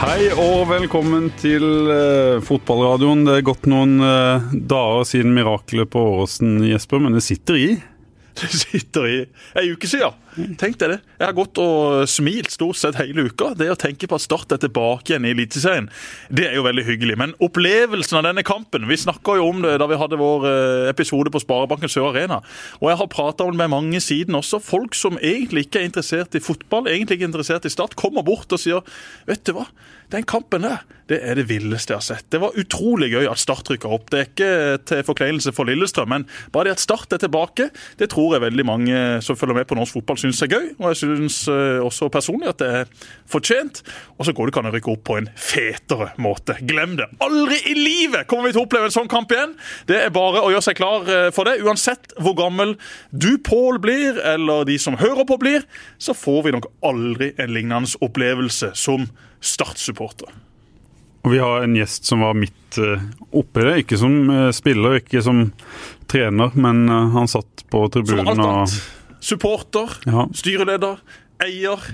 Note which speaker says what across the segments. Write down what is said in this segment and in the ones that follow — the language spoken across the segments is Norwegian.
Speaker 1: Hei og velkommen til uh, fotballradioen. Det er gått noen uh, dager siden miraklet på Åråsen, Jesper, men det sitter i.
Speaker 2: Det sitter i ei uke siden. Tenk deg det. Jeg har gått og smilt stort sett hele uka. Det å tenke på at Start er tilbake igjen i Eliteserien, det er jo veldig hyggelig. Men opplevelsen av denne kampen Vi snakka jo om det da vi hadde vår eh, episode på Sparebanken Sør Arena. Og jeg har prata med mange siden også. Folk som egentlig ikke er interessert i fotball, egentlig ikke er interessert i Start, kommer bort og sier Vet du hva, den kampen der, det er det villeste jeg har sett. Det var utrolig gøy at Start rykka opp. Det er ikke til forkleinelse for Lillestrøm, men bare det at Start er tilbake, det tror jeg veldig mange som følger med på norsk fotball syns er gøy. Og jeg syns uh, også personlig at det er fortjent. Og så går det ikke an å rykke opp på en fetere måte. Glem det. Aldri i livet kommer vi til å oppleve en sånn kamp igjen. Det er bare å gjøre seg klar uh, for det. Uansett hvor gammel du, Pål, blir, eller de som hører på blir, så får vi nok aldri en lignende opplevelse som Start-supporter.
Speaker 1: Og Vi har en gjest som var midt uh, oppi det. Ikke som uh, spiller, ikke som trener, men uh, han satt på tribunen.
Speaker 2: Annet. Supporter, ja. styreleder, eier.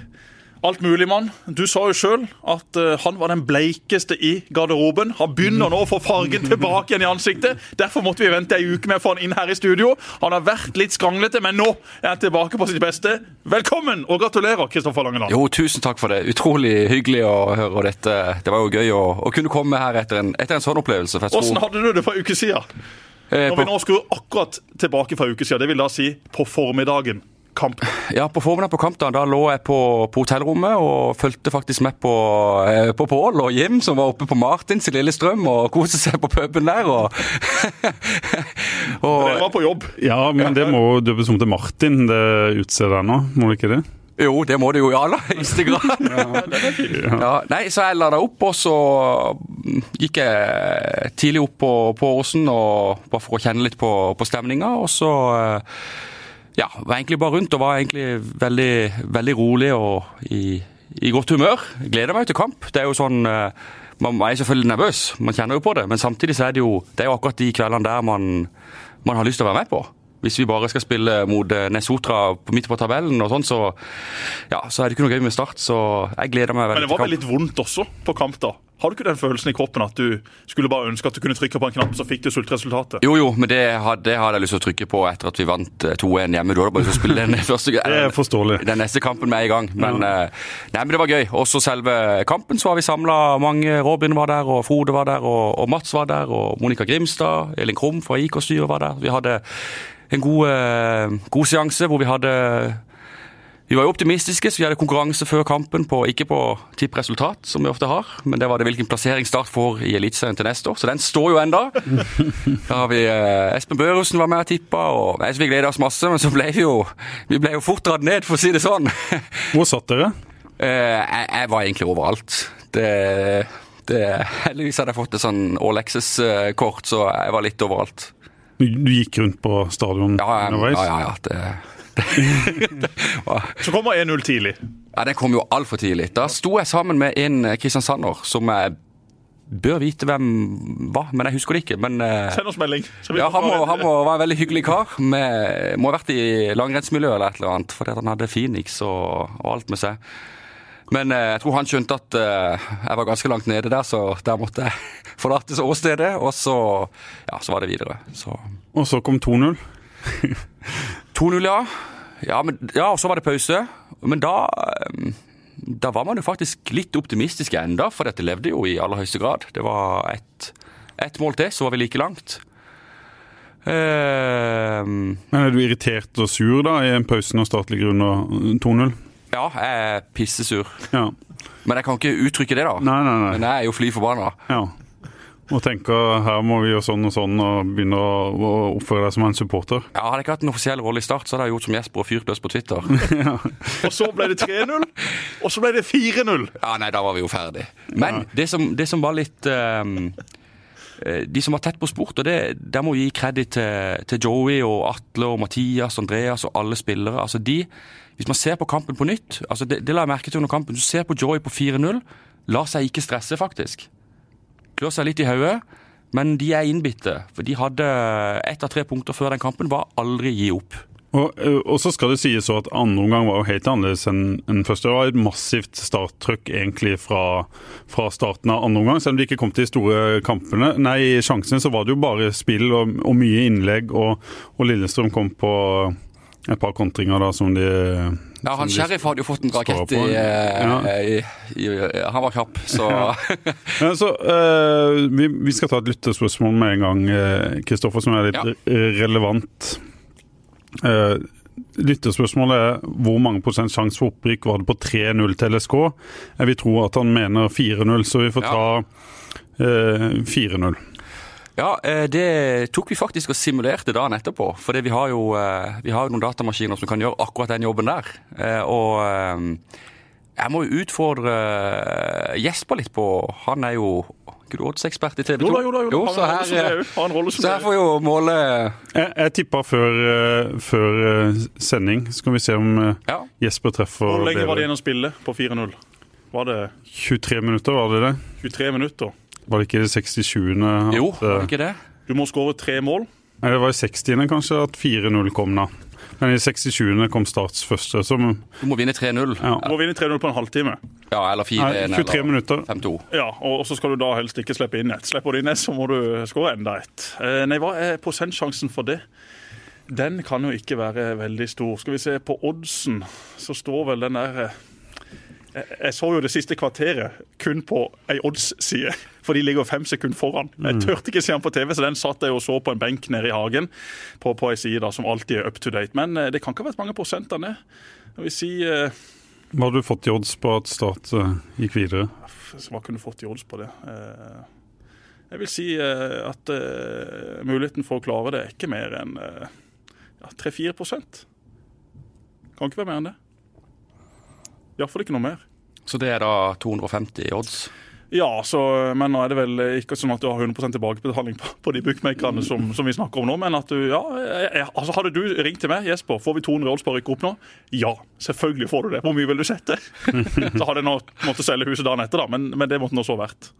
Speaker 2: Alt mulig, mann. Du sa jo sjøl at uh, han var den bleikeste i garderoben. Han begynner nå å få fargen tilbake igjen i ansiktet. Derfor måtte vi vente ei uke med å få han inn her i studio. Han har vært litt skranglete, men nå er han tilbake på sitt beste. Velkommen og gratulerer, Kristoffer Langeland.
Speaker 3: Jo, tusen takk for det. Utrolig hyggelig å høre dette. Det var jo gøy å, å kunne komme her etter en, etter en sånn opplevelse.
Speaker 2: Åssen hadde du det for en uke siden? Eh, Når vi nå skulle akkurat tilbake fra uke siden, det vil da si på formiddagen kamp?
Speaker 3: Ja, på formiddagen på kampdagen da, lå jeg på, på, hotellrommet og fulgte faktisk med på, eh, på Pål og Jim, som var oppe på Martins i Lillestrøm og koste seg på puben der. Og,
Speaker 2: og Dere var på jobb?
Speaker 1: Ja, men det må døpes om til Martin, det utstedet nå, må det ikke det?
Speaker 3: Jo, det må det jo i aller høyeste grad. ja, ja, nei, så jeg lada opp, og så gikk jeg tidlig opp på, på Åsen bare for å kjenne litt på, på stemninga. Og så ja, var egentlig bare rundt og var egentlig veldig, veldig rolig og i, i, godt humør. Gleder meg til kamp. Det er jo sånn eh, Man er selvfølgelig nervøs, man kjenner jo på det. Men samtidig så er det jo, det er jo akkurat de kveldene der man, man har lyst til å være med på. Hvis vi bare skal spille mot eh, Nesotra midt på tabellen, og sånn, så, ja, så er det ikke noe gøy med Start. Så jeg gleder meg veldig
Speaker 2: til kamp. Men det var vel litt vondt også på kamp, da? Har du ikke den følelsen i kroppen at du skulle bare ønske at du kunne trykke på en knapp, så fikk du sultresultatet?
Speaker 3: Jo, jo, men det hadde, det hadde jeg lyst til å trykke på etter at vi vant 2-1 eh, hjemme. Du hadde bare lyst til å spille den første
Speaker 1: Det er forståelig.
Speaker 3: Den neste kampen med en gang. Men, ja. Eh, nei, men det var gøy. Også selve kampen så har vi samla mange. Robin var der, og Frode var der, og, og Mats var der, og Monica Grimstad, Elin Krum fra IK-styret var der. Vi hadde en god, eh, god seanse hvor vi hadde vi var jo optimistiske, så vi hadde konkurranse før kampen, på, ikke på tippresultat, som vi ofte har, men det var det hvilken plassering Start får i Eliteserien til neste år. Så den står jo enda. Da har vi eh, Espen Børussen var med og tippa, og vi gleda oss masse, men så ble vi jo, vi ble jo fort dratt ned, for å si det sånn.
Speaker 1: Hvor satt dere?
Speaker 3: Eh, jeg, jeg, var egentlig overalt. Det, det, heldigvis hadde jeg fått et sånn All Access-kort, så jeg var litt overalt.
Speaker 1: Du, du gikk rundt på stadion
Speaker 3: ja, underveis? Ja, ja, ja. Det,
Speaker 2: så kommer 1-0 tidlig.
Speaker 3: Ja, Den kom jo altfor tidlig. Da sto jeg sammen med en kristiansander som jeg bør vite hvem var, men jeg husker det ikke. Men,
Speaker 2: eh, Send oss melding.
Speaker 3: Ja, han må, han må, være en veldig hyggelig kar. Med, må ha vært i langrennsmiljøet eller et eller annet, fordi han hadde Phoenix og, og alt med seg. Men eh, jeg tror han skjønte at eh, jeg var ganske langt nede der, så der måtte jeg forlate åstedet. Og så, ja, så var det videre. Så.
Speaker 1: Og så kom 2-0?
Speaker 3: 2-0, ja. Ja, men, ja, og så var det pause. Men da eh, da var man jo faktisk litt optimistisk enda, for dette levde jo i aller høyeste grad. Det var ett et mål til, så var vi like langt.
Speaker 1: Uh, Men Er du irritert og sur da i pausen av statlig grunn under 2-0?
Speaker 3: Ja, jeg er pissesur. Ja. Men jeg kan ikke uttrykke det, da.
Speaker 1: Nei, nei, nei.
Speaker 3: Men jeg er jo fly forbanna.
Speaker 1: Ja og tenker her må vi gjøre sånn og sånn, og begynne å, oppføre deg som en supporter?
Speaker 3: Ja, Hadde jeg ikke hatt en offisiell rolle i Start, så hadde jeg gjort som Jesper og fyrt løs på Twitter.
Speaker 2: ja. Og så ble det 3-0, og så ble det 4-0.
Speaker 3: Ja, nei, da var vi jo ferdig. Men ja. det, som, det, som, var litt um, De som var tett på sport, og det, der må vi gi kreditt til, til, Joey og Atle og Mathias Andreas og alle spillere. altså de, Hvis man ser på kampen på nytt, altså det, det la jeg merke til under kampen, du ser på Joey på 4-0, lar seg ikke stresse, faktisk klør seg litt i hodet, men de er innbitte. For de hadde ett av tre punkter før den kampen, var aldri gi opp.
Speaker 1: Og, eh, og så skal det sies så at andre omgang var jo helt annerledes enn en første. Det var et massivt starttrykk egentlig fra, fra starten av andre omgang. Selv om de ikke kom til de store kampene, nei, sjansene, så var det jo bare spill og, og mye innlegg. Og, og Lillestrøm kom på et par kontringer da som de
Speaker 3: Ja, han Sheriff hadde jo fått en rakett i, eh,
Speaker 1: Ja.
Speaker 3: i, i, Han var kjapp, så
Speaker 1: Ja, så, uh, vi, vi skal ta et lyttespørsmål med en gang, eh, Kristoffer, som er litt
Speaker 3: Ja.
Speaker 1: relevant. Uh, Lyttespørsmålet er hvor mange prosent sjanse for opprykk var det på 3-0 til LSK? Jeg vil tro at han mener 4-0, så vi får ta eh, 4-0.
Speaker 3: Ja, eh, det tok vi faktisk og simulerte dagen etterpå. For vi har, jo, eh, vi har jo noen datamaskiner som kan gjøre akkurat den jobben der. Eh, Og jeg må jo utfordre Jesper litt på Han er jo grådsekspert i TV 2?
Speaker 2: Jo da, jo da. Jo, da.
Speaker 3: så her,
Speaker 2: jo.
Speaker 3: så her
Speaker 2: er.
Speaker 3: får jo måle
Speaker 1: Jeg, jeg tippa før, før sending, så kan vi se om
Speaker 3: Ja.
Speaker 1: Jesper treffer
Speaker 2: Hvor lenge var det igjen å spille på 4-0? Var det
Speaker 1: 23 minutter, var det det?
Speaker 2: 23 minutter?
Speaker 1: Var det ikke det 67. at,
Speaker 3: Jo, var
Speaker 1: eh,
Speaker 3: det ikke det?
Speaker 2: Du må skåre tre mål.
Speaker 1: Nei, det var i 60. kanskje at 4-0 kom da. Men i 67. kom Starts første. Som,
Speaker 3: Du må vinne 3-0.
Speaker 1: ja.
Speaker 2: Du må vinne 3-0 på en halvtime.
Speaker 3: Ja, eller 4-1
Speaker 1: 23
Speaker 3: eller
Speaker 1: minutter.
Speaker 3: 5-2.
Speaker 2: Ja, og så skal du da helst ikke slippe inn ett. Slipper du inn ett, så må du skåre enda ett. Eh, nei, hva er prosentsjansen for det? Den kan jo ikke være veldig stor. Skal vi se på oddsen, så står vel den der eh, jeg, jeg så jo det siste kvarteret kun på ei odds-side, for de ligger fem sekunder foran. Jeg turte ikke se den på TV, så den satt jeg og så på en benk nede i hagen på, på ei side da, som alltid er up to date. Men eh, det kan ikke ha vært mange prosenter ned. Jeg vil si eh,
Speaker 1: Hva hadde du fått i odds på at Start eh, gikk videre?
Speaker 2: Hva kunne du fått i odds på det? Eh, Jeg vil si at muligheten for å klare det er ikke mer enn ja, 3-4 Kan ikke være mer enn det. Iallfall ikke noe mer.
Speaker 3: Så det er da 250 i odds.
Speaker 2: Ja, så, men nå er det vel ikke sånn at du har 100% tilbakebetaling på, på de bookmakerne som, som vi snakker om nå. Men at du Ja, jeg, jeg, altså hadde du ringt til meg, Jesper, får vi 200 odds på å rykke opp nå? Ja, selvfølgelig får du det. Hvor mye vil du sette? så hadde jeg nå måttet selge huset dagen etter, da, men, men det måtte nå så vært.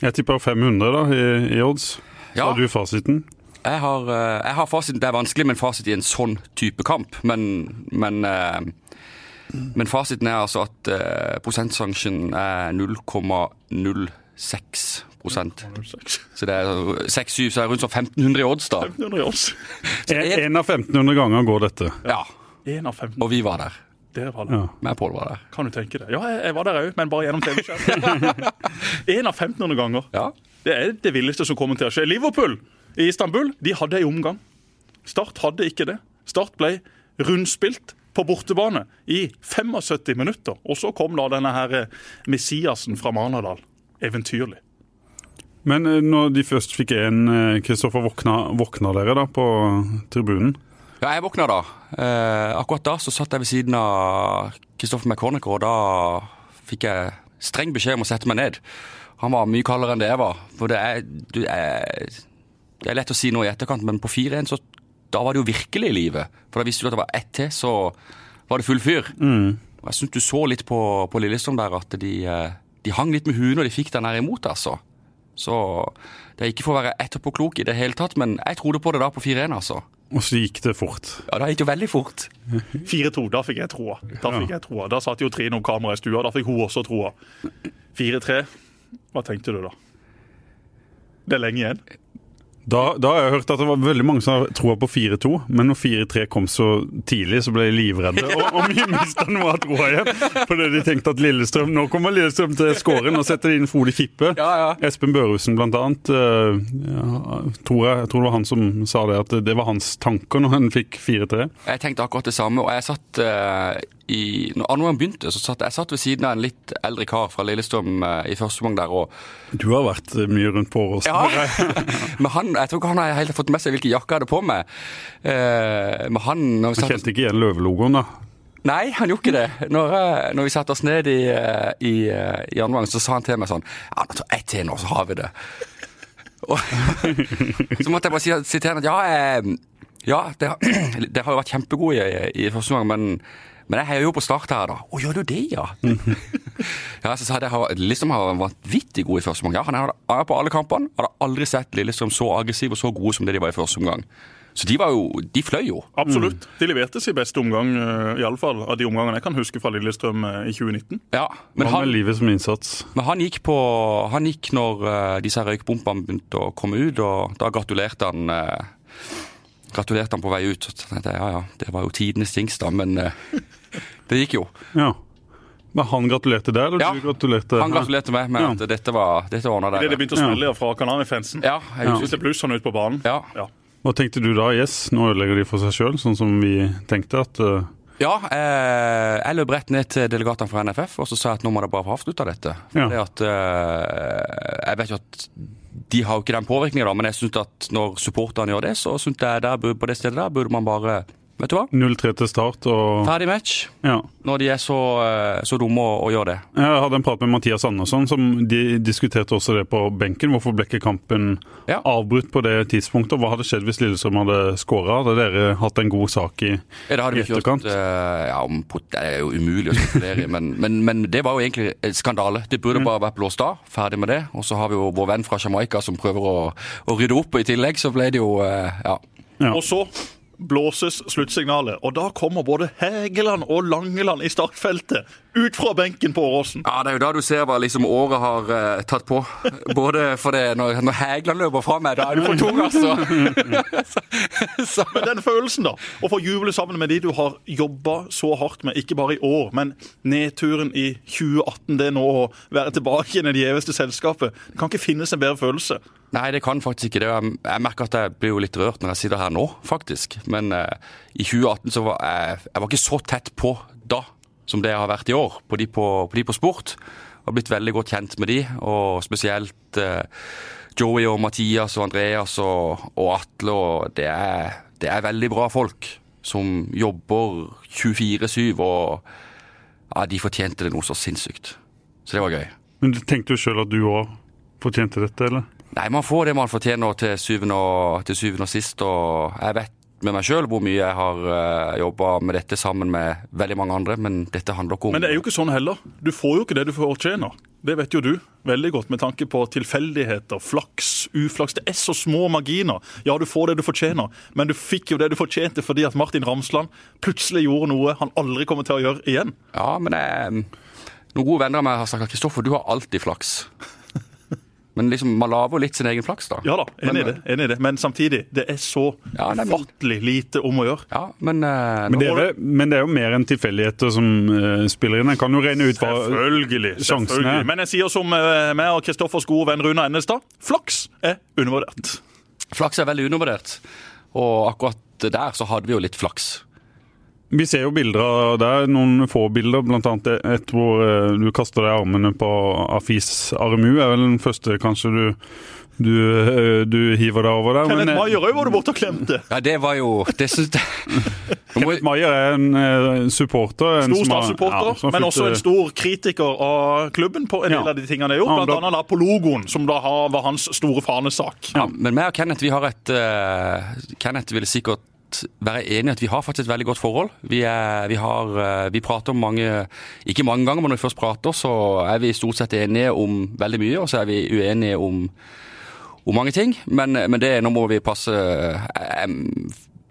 Speaker 1: Jeg tipper 500 da, i, i odds.
Speaker 3: Ja.
Speaker 1: Har du fasiten?
Speaker 3: Jeg har, eh, jeg har fasiten. Det er vanskelig med en fasit i en sånn type kamp, men, men, eh, men fasiten er altså at eh, prosentsjansen er 0,06 prosent.
Speaker 2: 06.
Speaker 3: Så det er 6-7, så er det rundt sånn 1500 i odds, da.
Speaker 2: 1500 i odds.
Speaker 1: En av 1500 ganger går dette.
Speaker 3: Ja,
Speaker 2: En av 15.
Speaker 3: Og vi var der.
Speaker 2: Dere var der.
Speaker 1: Ja.
Speaker 3: Meg Pål var der.
Speaker 2: Kan du tenke det? Ja, jeg, var der òg, men bare gjennom TV-skjermen. en av 1500 ganger.
Speaker 3: Ja.
Speaker 2: Det er det villeste som kommer til å skje. Liverpool i Istanbul de hadde en omgang. Start hadde ikke det. Start ble rundspilt på bortebane i 75 minutter. Og så kom da denne her eh, Messiasen fra Manadal. Eventyrlig.
Speaker 1: Men eh, når de først fikk en, eh, Kristoffer, våkna, våkna dere da på tribunen?
Speaker 3: Ja, jeg våkna da. Eh, akkurat da så satt jeg ved siden av Kristoffer McCornacher, og da fikk jeg streng beskjed om å sette meg ned. Han var mye kaldere enn det jeg var. For det er, du, er, det er lett å si noe i etterkant, men på 4-1 så da var det jo virkelig i livet. For da visste du at det var ett til, så var det full fyr. Og jeg syns du så litt på, på Lillestrøm der at de, eh, de hang litt med huet når de fikk den her imot, altså. Så det er ikke for å være etterpåklok i det hele tatt, men jeg trodde på det da på 4-1, altså.
Speaker 1: Og så gikk det fort.
Speaker 3: Ja, det gikk jo veldig fort.
Speaker 2: 4-2, da fikk jeg troa. Da fikk jeg troa. Da satt jo Trine om kameraet i stua, da fikk hun også troa. 4-3, hva tenkte du da? Det er lenge igjen.
Speaker 1: Da, da har jeg hørt at det var veldig mange som har troa på 4-2, men når 4-3 kom så tidlig, så ble de livredde. Og, og vi mista noe av troa igjen, fordi de tenkte at Lillestrøm Nå kommer Lillestrøm til skåren og setter inn Frode Kippe.
Speaker 3: Ja, ja.
Speaker 1: Espen Børhusen blant annet. eh, ja, tror jeg, jeg tror det var han som sa det, at det var hans tanker når han fikk 4-3.
Speaker 3: Jeg tenkte akkurat det samme, og jeg satt eh, i Når andre begynte, så satt jeg satt ved siden av en litt eldre kar fra Lillestrøm eh, i første omgang der, og
Speaker 1: Du har vært eh, mye rundt på Åråsen.
Speaker 3: Ja, men han, jeg tror ikke han har helt fått med seg hvilken jakke jeg hadde på meg. Eh, men han
Speaker 1: Du kjente ikke igjen løvelogoen, da?
Speaker 3: Nei, han gjorde ikke det. Når, når vi satte oss ned i, i, i omgang, så sa han til meg sånn Ja, nå tar jeg til nå, så har vi det. Og, så måtte jeg bare si, si til han at ja, eh, ja det, har- det har jo vært kjempegode i, i første omgang, men men jeg heier jo på Start her, da. Å, gjør du det, ja? ja, så sa jeg at Lillestrøm har vært vanvittig god i første omgang. Ja, han er på alle kampene. Hadde aldri sett Lillestrøm så aggressiv og så gode som det de var i første omgang. Så de var jo De fløy jo.
Speaker 2: Absolutt. De leverte sin beste omgang, uh, iallfall av de omgangene jeg kan huske fra Lillestrøm uh, i 2019.
Speaker 3: Ja, men
Speaker 1: han, med livet som innsats?
Speaker 3: men han gikk på Han gikk når uh, disse røykbompene begynte å komme ut, og da gratulerte han uh, Gratulerte han på vei ut. Så tenkte jeg ja ja, det var jo tidenes dings, da, men eh, det gikk jo.
Speaker 1: Ja. Men han gratulerte deg, eller
Speaker 3: Ja,
Speaker 1: du gratulerte
Speaker 3: Han gratulerte meg med
Speaker 1: Ja.
Speaker 3: at dette var Dette ordna
Speaker 2: Det det begynte å smelle fra Kanarifansen.
Speaker 3: Ja, jeg husker
Speaker 2: det bluss han ut på banen.
Speaker 3: Ja.
Speaker 2: Ja.
Speaker 1: Hva tenkte du da? Yes, nå ødelegger de for seg sjøl, sånn som vi tenkte at uh,
Speaker 3: Ja, eh, jeg løp rett ned til delegatene fra NFF og så sa jeg at nå må de bare få avslutta dette.
Speaker 1: Ja.
Speaker 3: det at, eh, jeg vet jo at de har jo ikke den påvirkningen, da, men jeg synes at når supporterne gjør det, så synes jeg der, på det stedet der burde man bare Vet du hva?
Speaker 1: 0-3 til start og
Speaker 3: Ferdig match.
Speaker 1: Ja.
Speaker 3: Når de er så, eh, så dumme å, å gjøre det.
Speaker 1: Jeg hadde en prat med Mathias Andersson, som de diskuterte også det på benken. Hvorfor ble ikke kampen
Speaker 3: Ja.
Speaker 1: avbrutt på det tidspunktet? Hva hadde skjedd hvis Lillestrøm hadde skåra? Hadde dere hatt en god sak i
Speaker 3: Ja, det hadde vi
Speaker 1: etterkant?
Speaker 3: kjørt eh, ja, om pot- Det er jo umulig å spekulere i, men, men, men det var jo egentlig en skandale. Det burde bare vært blåst av. Ferdig med det. Og så har vi jo vår venn fra Jamaica som prøver å, å rydde opp, og i tillegg så ble det jo eh, Ja.
Speaker 1: Ja.
Speaker 2: Og så blåses sluttsignalet, og da kommer både Hegeland og Langeland i startfeltet ut fra benken på Åråsen.
Speaker 3: Ja, Det er jo da du ser hva liksom året har uh, tatt på. Både for det når, når Hegeland løper fra meg, da er du for tung, altså. så, så,
Speaker 2: Men den følelsen, da. Å få juble sammen med de du har jobba så hardt med, ikke bare i år, men nedturen i 2018, det nå å være tilbake igjen i det gjeveste selskapet. Det kan ikke finnes en bedre følelse.
Speaker 3: nei, det kan faktisk ikke det. Jeg merker at jeg blir jo litt rørt når jeg sitter her nå, faktisk. Men eh, i 2018 så var jeg, jeg var ikke så tett på da som det jeg har vært i år, på de på, på, de på sport. Jeg har blitt veldig godt kjent med de, og spesielt eh, Joey og Mathias og Andreas og, og Atle. og det er, det er veldig bra folk som jobber 24-7, og ja, de fortjente det noe så sinnssykt. Så det var gøy.
Speaker 1: Men du tenkte jo sjøl at du òg fortjente dette, eller?
Speaker 3: Nei, man får det man fortjener til syvende og, til syvende og sist. Og jeg vet med meg sjøl hvor mye jeg har uh, jobba med dette sammen med veldig mange andre, men dette handler ikke om
Speaker 2: Men det er jo ikke sånn heller. Du får jo ikke det du fortjener. Det vet jo du veldig godt med tanke på tilfeldigheter, flaks, uflaks. Det er så små marginer. Ja, du får det du fortjener, men du fikk jo det du fortjente fordi at Martin Ramsland plutselig gjorde noe han aldri kommer til å gjøre igjen.
Speaker 3: Ja, men jeg, noen gode venner av meg har sagt at Kristoffer, du har alltid flaks. Men liksom, man lager litt sin egen flaks, da.
Speaker 2: Ja da, enig i
Speaker 3: Men-
Speaker 2: det. enig i det. Men samtidig, det er så
Speaker 3: Ja, nei, men-
Speaker 2: ufattelig lite om å gjøre.
Speaker 3: Ja, men, uh,
Speaker 1: Men det er, vel- men det er jo mer enn tilfeldigheter som uh, spiller inn. En kan jo regne ut hva
Speaker 2: Selvfølgelig.
Speaker 1: sjansen
Speaker 2: selvfølgelig.
Speaker 1: er.
Speaker 2: Men jeg sier som uh, meg og Kristoffers gode venn Runa Ennestad, flaks er undervurdert.
Speaker 3: Flaks er veldig undervurdert. Og akkurat der så hadde vi jo litt flaks.
Speaker 1: Vi ser jo bilder av der, noen få bilder, annet et hvor eh, du kaster deg i armene på Afis Aremu. er vel den første kanskje du, du, eh, du hiver deg over der.
Speaker 2: Kenneth
Speaker 1: eh,
Speaker 2: Maier òg var du borte og klemte.
Speaker 3: Ja, det var jo Det synes jeg Kenneth
Speaker 1: Maier er en eh, supporter. en
Speaker 2: Stor Start-supporter,
Speaker 1: ja,
Speaker 2: men også en
Speaker 1: eh,
Speaker 2: stor kritiker av klubben på en
Speaker 1: Ja.
Speaker 2: del av de tingene de har gjort. Blant annet da på logoen, som da har, var hans store fanesak.
Speaker 3: Ja, men meg og Kenneth vi har et uh, Kenneth ville sikkert være enig i at vi har faktisk et veldig godt forhold. Vi, er, vi, har, eh, vi prater om mange Ikke mange ganger, men når vi først prater, så er vi stort sett enige om veldig mye, og så er vi uenige om, om mange ting. Men, men det, nå må vi passe eh,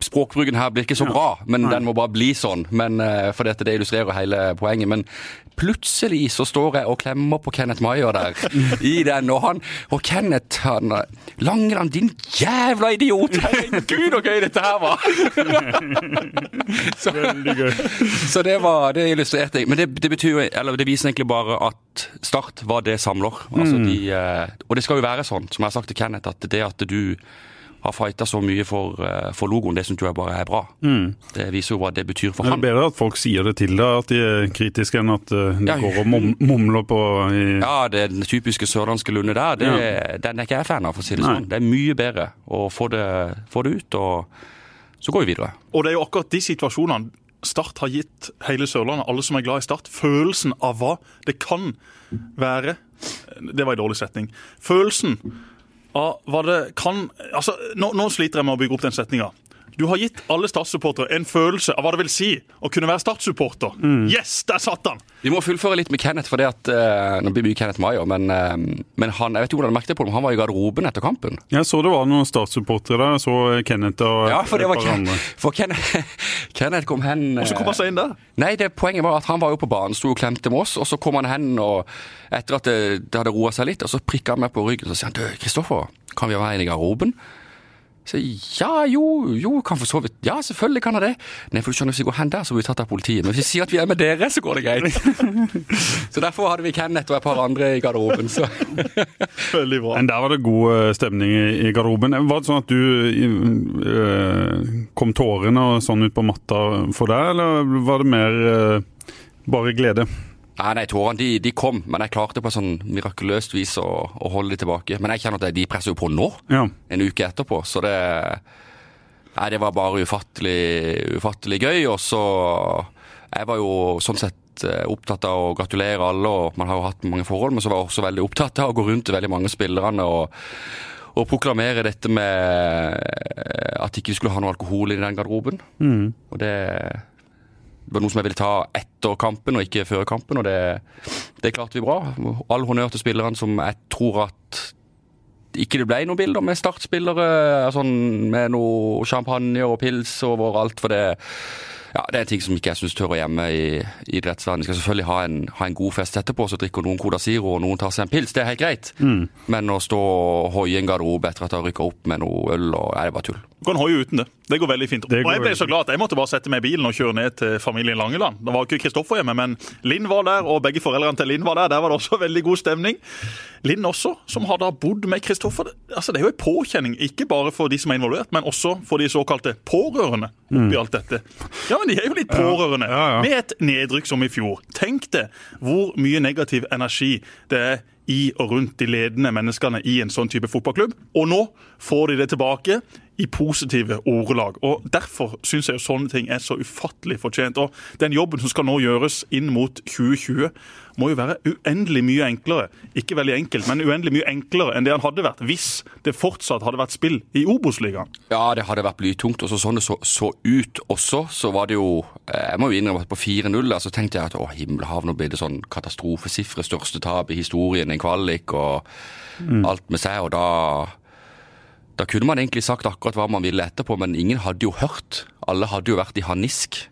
Speaker 3: Språkbruken her blir ikke så bra, men den må bare bli sånn. Men, eh, for dette, det illustrerer hele poenget. Men plutselig så står jeg og klemmer på Kenneth Maier der i den, og han Og Kenneth han Langeland, din jævla idiot! Herregud, så gøy dette her var! så, så det var Det illustrerte jeg. Men det, det betyr Eller det viser egentlig bare at Start var det samler. Altså de, eh, og det skal jo være sånn, som jeg har sagt til Kenneth, at det at du har fighta så mye for, eh, for logoen, det syns jeg bare er bra. Det viser jo hva det betyr for
Speaker 1: Det er
Speaker 3: han.
Speaker 1: bedre at folk sier det til deg, at de er kritiske, enn at eh, de
Speaker 3: Ja.
Speaker 1: går og mumler på i,
Speaker 3: Ja, det den typiske sørlandske Lunde der, det, den er ikke jeg fan av, for å si det
Speaker 1: Nei.
Speaker 3: sånn. Det er mye bedre å få det, få det ut, og så går vi videre.
Speaker 2: Og det er jo akkurat de situasjonene Start har gitt hele Sørlandet, alle som er glad i Start, følelsen av hva det kan være Det var en dårlig setning. Følelsen hva det kan Altså, nå, nå sliter jeg med å bygge opp den setninga. Du har gitt alle Start-supportere en følelse av hva det vil si å kunne være Start-supporter. Yes, der satt han!
Speaker 3: Vi må fullføre litt med Kenneth, for det at uh, Nå blir mye Kenneth Maier, men, uh, men han jeg vet ikke hvordan du merket det på det, men han var i garderoben etter kampen.
Speaker 1: Jeg så det var noen Start-supportere der. Jeg så Kenneth og
Speaker 3: Ja, for det var Ken, for Kenneth, Kenneth kom hen
Speaker 2: Og så kom han seg inn der.
Speaker 3: Nei, det Poenget var at han var jo på banen, sto og klemte med oss, og så kom han hen og etter at det, det hadde roa seg litt, og så prikka han meg på ryggen og så sier han, du, Kristoffer, kan vi være inne i garderoben? Så ja, jo, jo, kan for så vidt. Ja, selvfølgelig kan jeg det. Nei, for du skjønner, hvis vi går hen der, så blir vi tatt av politiet. Men hvis vi sier at vi er med dere, så går det greit. så derfor hadde vi Kenneth og et par andre i garderoben. Så.
Speaker 2: Veldig bra.
Speaker 1: Men der var det god eh, stemning i, i garderoben. Var det sånn at du eh, kom tårene og sånn ut på matta for deg, eller var det mer eh, bare glede?
Speaker 3: Nei, nei, tårene de, de kom, men jeg klarte på sånn mirakuløst vis å, å holde de tilbake. Men jeg kjenner at de presser jo på nå,
Speaker 1: Ja.
Speaker 3: en uke etterpå, så det Nei, det var bare ufattelig, ufattelig gøy, og så Jeg var jo sånn sett eh, opptatt av å gratulere alle, og man har jo hatt mange forhold, men så var jeg også veldig opptatt av å gå rundt til veldig mange spillerne og, og proklamere dette med eh, at ikke vi skulle ha noe alkohol i den garderoben. Og det det var noe som jeg ville ta etter kampen og ikke før kampen, og det, det klarte vi bra. All honnør til spillerne som jeg tror at ikke det ble noen bilder med startspillere sånn, med noe champagne og pils overalt, for det ja, det er en ting som ikke jeg syns hører hjemme i i idrettsverdenen. Vi skal selvfølgelig ha en, ha en god fest etterpå, så drikker noen Coda Zero og noen tar seg en pils. Det er helt greit. Men å stå og hoie en garderobe etter at de har rykka opp med noe øl og Nei, det var tull.
Speaker 2: Du kan hoie uten det. Det går veldig fint. Og jeg ble så glad at jeg måtte bare sette meg i bilen og kjøre ned til familien Langeland. Det var ikke Kristoffer hjemme, men Linn var der, og begge foreldrene til Linn var der. Der var det også veldig god stemning. Linn også, som har da bodd med Kristoffer. Altså, det er jo en påkjenning, ikke bare for de som er involvert, men også for de såkalte pårørende oppi alt dette. Ja, men de er jo litt pårørende.
Speaker 1: Ja, ja.
Speaker 2: Med et nedrykk som i fjor. Tenk deg hvor mye negativ energi det er i og rundt de ledende menneskene i en sånn type fotballklubb. Og nå får de det tilbake i positive ordelag. Og Derfor syns jeg jo sånne ting er så ufattelig fortjent. Og Den jobben som skal nå gjøres inn mot 2020, må jo være uendelig mye enklere. Ikke veldig enkelt, men uendelig mye enklere enn det han hadde vært hvis det fortsatt hadde vært spill i Obos-ligaen.
Speaker 3: Ja, det hadde vært blytungt. Og sånn det så, så ut også, så var det jo eh, Jeg må jo innrømme at på 4-0 der så tenkte jeg at å, himmelhav, nå blir det sånn katastrofesifre, største tap i historien, en kvalik og alt med seg. Og da da kunne man egentlig sagt akkurat hva man ville etterpå, men ingen hadde jo hørt. Alle hadde jo vært i harnisk.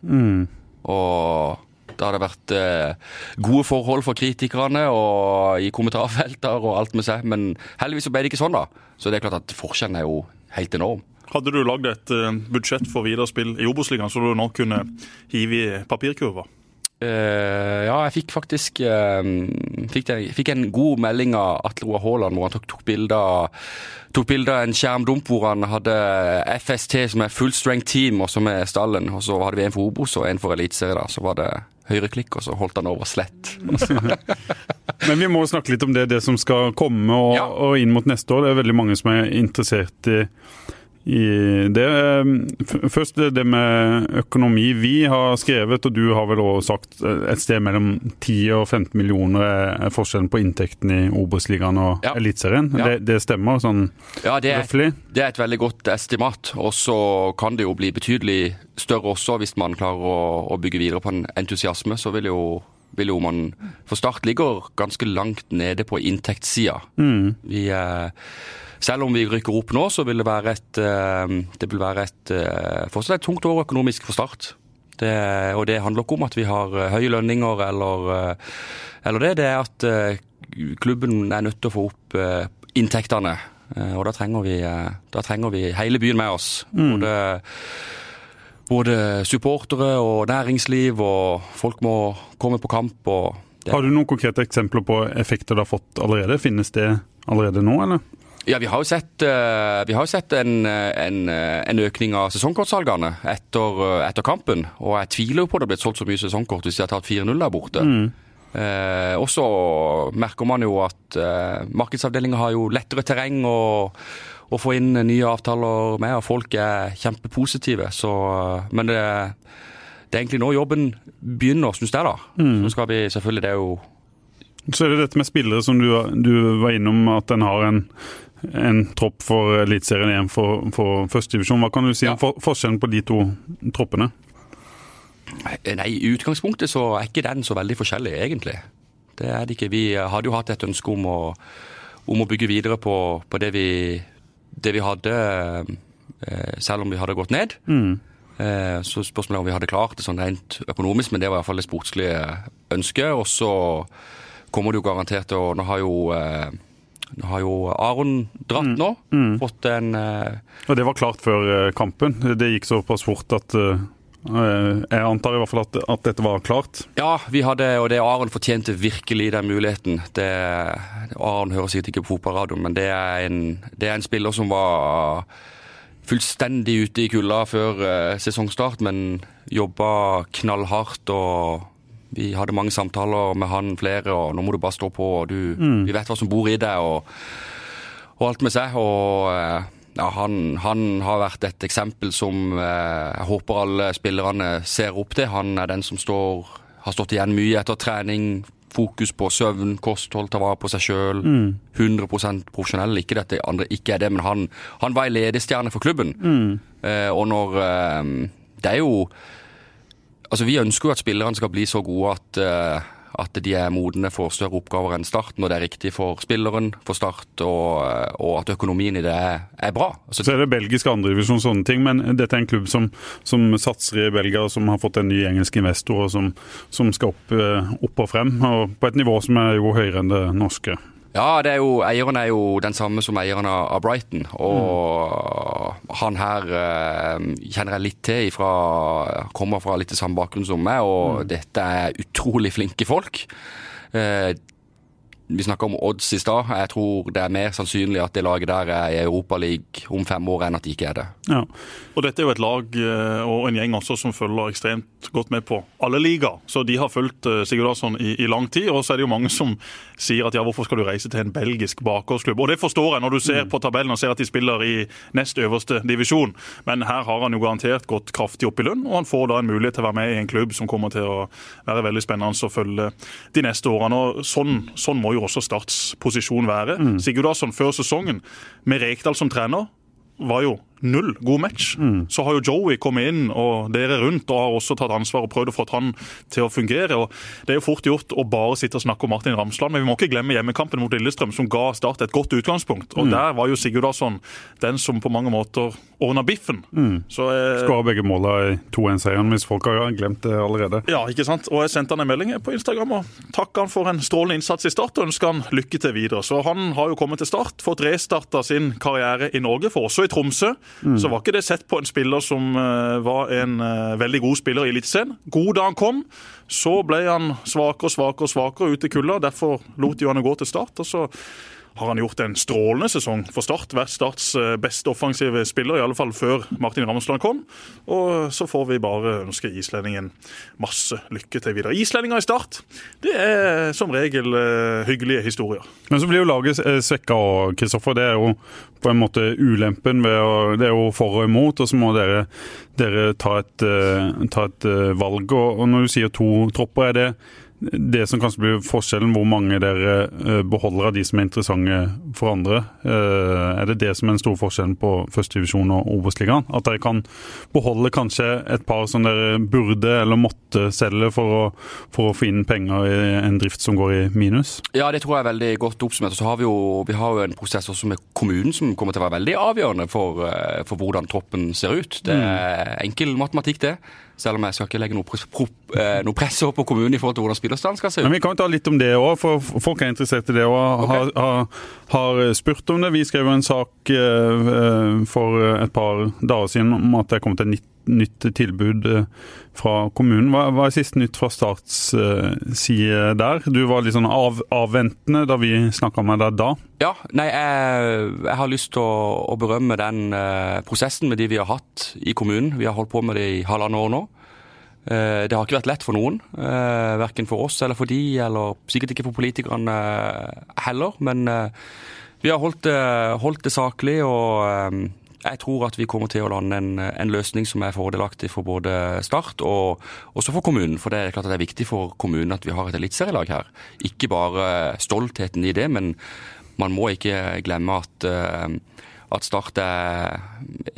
Speaker 3: Og det hadde vært eh, gode forhold for kritikerne og i kommentarfelter og alt med seg, men heldigvis så ble det ikke sånn, da. Så det er klart at forskjellen er jo helt enorm.
Speaker 2: Hadde du lagd et eh, budsjett for videre spill i Obos-ligaen, så du nå kunne hive i papirkurva?
Speaker 3: Eh, ja, jeg fikk faktisk uh, fikk, det, fikk en god melding av Atle Roar Haaland hvor han tok, tok bilde av tok bilde av en skjermdump hvor han hadde FST, som er full strength team, og som er stallen. Og så hadde vi en for Obos og en for Eliteserien. Så var det høyreklikk, og så holdt han over slett.
Speaker 1: Men vi må snakke litt om det, det som skal komme og,
Speaker 3: Ja.
Speaker 1: og inn mot neste år. Det er veldig mange som er interessert i det. Først det med økonomi. Vi har skrevet, og du har vel også sagt, eh, et sted mellom 10 og 15 millioner er forskjellen på inntekten i Obos-ligaen og
Speaker 3: Ja.
Speaker 1: Eliteserien.
Speaker 3: Ja.
Speaker 1: Det, det stemmer sånn
Speaker 3: Ja, det er,
Speaker 1: røftlig?
Speaker 3: det er et veldig godt estimat. Og så kan det jo bli betydelig større også hvis man klarer å, å bygge videre på en entusiasme. Så vil jo, vil jo man For Start ligger ganske langt nede på inntektssida. Vi eh, selv om vi rykker opp nå, så vil det være et, eh, det vil være et eh, fortsatt et tungt år økonomisk for Start. Det, og det handler ikke om at vi har eh, høye lønninger eller, eller det. Det er at klubben er nødt til å få opp inntektene. Og da trenger, vi, da trenger vi hele byen med oss. Både, både supportere og næringsliv, og folk må komme på kamp.
Speaker 1: Har du noen konkrete eksempler på effekter det har fått allerede? Finnes det allerede nå, eller?
Speaker 3: Ja, Vi har jo sett, eh, vi har sett en, eh, en, eh, en økning av sesongkortsalgene etter, etter kampen. Og jeg tviler jo på det har blitt solgt så mye sesongkort hvis de har tatt 4-0 der borte. Eh, og så merker man jo at eh, markedsavdelinga har jo lettere terreng å, å få inn nye avtaler med, og folk er kjempepositive. Så, men det, det er egentlig nå jobben begynner, syns jeg. da. Så skal vi selvfølgelig, det er jo
Speaker 1: Så er det dette med spillere som du, du var innom, at en har en en tropp for Eliteserien, én for, for førstedivisjon. Hva kan du si om for, forskjellen på de to troppene?
Speaker 3: Nei, i utgangspunktet så er ikke den så veldig forskjellig, egentlig. Det er det ikke. Vi hadde jo hatt et ønske om å, om å bygge videre på, på det, vi, det vi hadde, eh, selv om vi hadde gått ned. Mm. Så spørsmålet er om vi hadde klart det sånn rent økonomisk, men det var i hvert fall det sportslige ønsket. Og så kommer det jo garantert til å Nå har jo, eh, nå har jo Aron dratt nå. Fått en eh,
Speaker 1: Og det var klart før eh, kampen. Det gikk såpass fort at eh, Jeg antar i hvert fall at, at dette var klart.
Speaker 3: Ja, vi hadde, og det Aron fortjente virkelig den muligheten. Det, Aron hører sikkert ikke på fotballradioen, men det er, en, det er en spiller som var fullstendig ute i kulda før sesongstart, men jobba knallhardt og vi hadde mange samtaler med han flere, og nå må du bare stå på, og du, vi vet hva som bor i deg, og, og alt med seg. Og eh, ja, han, han har vært et eksempel som eh, jeg håper alle spillerne ser opp til. Han er den som står, har stått igjen mye etter trening. Fokus på søvn, kosthold, ta vare på seg sjøl. 100% profesjonell. Ikke dette andre ikke er det, men han, han var en ledestjerne for klubben. Eh, og når eh, Det er jo Altså, Vi ønsker jo at spillerne skal bli så gode at, eh, at de er modne for større oppgaver enn Start, når det er riktig for spilleren, for Start, og, eh, og at økonomien i det er, er bra. Altså,
Speaker 1: Så er det belgisk andredivisjon og sånne ting, men dette er en klubb som, som satser i Belgia, og som har fått en ny engelsk investor, og som, som skal opp, eh, opp og frem. Og på et nivå som er jo høyere enn det norske.
Speaker 3: Ja, det er jo, eieren er jo den samme som eieren av Brighton. Og han her eh, kjenner jeg litt til ifra Kommer fra litt samme bakgrunn som meg, og dette er utrolig flinke folk. Vi snakka om odds i stad. Jeg tror det er mer sannsynlig at det laget der er i Europaligaen om fem år, enn at de ikke er det.
Speaker 1: Ja.
Speaker 2: Og dette er jo et lag eh, og en gjeng også som følger ekstremt godt med på alle ligaer. Så de har fulgt eh, Sigurd Larsson i, i lang tid. Og så er det jo mange som sier at ja, hvorfor skal du reise til en belgisk bakgårdsklubb? Og det forstår jeg når du ser på tabellen og ser at de spiller i nest øverste divisjon. Men her har han jo garantert gått kraftig opp i lønn, og han får da en mulighet til å være med i en klubb som kommer til å være veldig spennende å følge de neste årene. Og sånn, sånn må jo også Starts posisjon være. Mm. Larsson før sesongen, med Rekdal som trener, var jo null god match. Så har jo Joey kommet inn og dere rundt og har også tatt ansvar og prøvd å få han til å fungere. og Det er jo fort gjort å bare sitte og snakke om Martin Ramsland, men vi må ikke glemme hjemmekampen mot Lillestrøm, som ga Start et godt utgangspunkt. Og Der var jo Sigurdarsson den som på mange måter ordna biffen. Så eh,
Speaker 1: Skåra begge måla i 2-1-seieren, hvis folk har glemt det allerede.
Speaker 2: ja, ikke sant? Og jeg sendte han en melding på Instagram og takka han for en strålende innsats i Start og ønska han lykke til videre. Så han har jo kommet til Start, fått restarta sin karriere i Norge, for også i Tromsø. Så var ikke det sett på en spiller som eh, var en eh, veldig god spiller i Eliteserien. God da han kom, så ble han svakere og svakere og svakere ute i kulda. Derfor lot jo han gå til Start. og så har han gjort en strålende sesong for Start. Vært Starts eh, beste offensive spiller, i alle fall før Martin Ramsland kom. Og så får vi bare ønske islendingen masse lykke til videre. Islendinger i Start, det er som regel eh, hyggelige historier.
Speaker 1: Men så blir jo laget eh, svekka òg, Kristoffer. Det er jo på en måte ulempen ved å Det er jo for og imot, og så må dere, dere ta et, ta et valg. Og når du sier to tropper, er det det som kanskje blir forskjellen, hvor mange dere eh, beholder av de som er interessante for andre? Eh, Er det det som er den store forskjellen på førstedivisjon og Obos-ligaen? At dere kan beholde kanskje et par som dere burde eller måtte selge for å, for å få inn penger i en drift som går i minus?
Speaker 3: Ja, det tror jeg er veldig godt oppsummert. Og så har vi jo, vi har jo en prosess også med kommunen som kommer til å være veldig avgjørende for, eh, for hvordan troppen ser ut. Det er enkel matematikk, det. Selv om jeg skal ikke legge noe, pro, eh, noe press over på kommunen i forhold til hvordan spillerstanden skal se ut.
Speaker 1: Men Vi kan jo ta litt om det òg, for folk er interessert i det og har, har, har spurt om det. Vi skrev en sak eh, for et par dager siden om at det er kommet et nytt, tilbud eh, fra kommunen. Hva, hva er siste nytt fra Starts side der? Du var litt sånn av, avventende da vi snakka med deg da.
Speaker 3: Ja, nei, jeg, jeg har lyst til å, å berømme den eh, prosessen med de vi har hatt i kommunen. Vi har holdt på med det i halvannet år nå. Eh, det har ikke vært lett for noen, verken for oss eller for de, eller sikkert ikke for politikerne heller. Men vi har holdt det, holdt det saklig, og jeg tror at vi kommer til å lande en, en løsning som er fordelaktig for både Start og også for kommunen. For det er klart at det er viktig for kommunen at vi har et eliteserielag her. Ikke bare stoltheten i det, men man må ikke glemme at, at Start er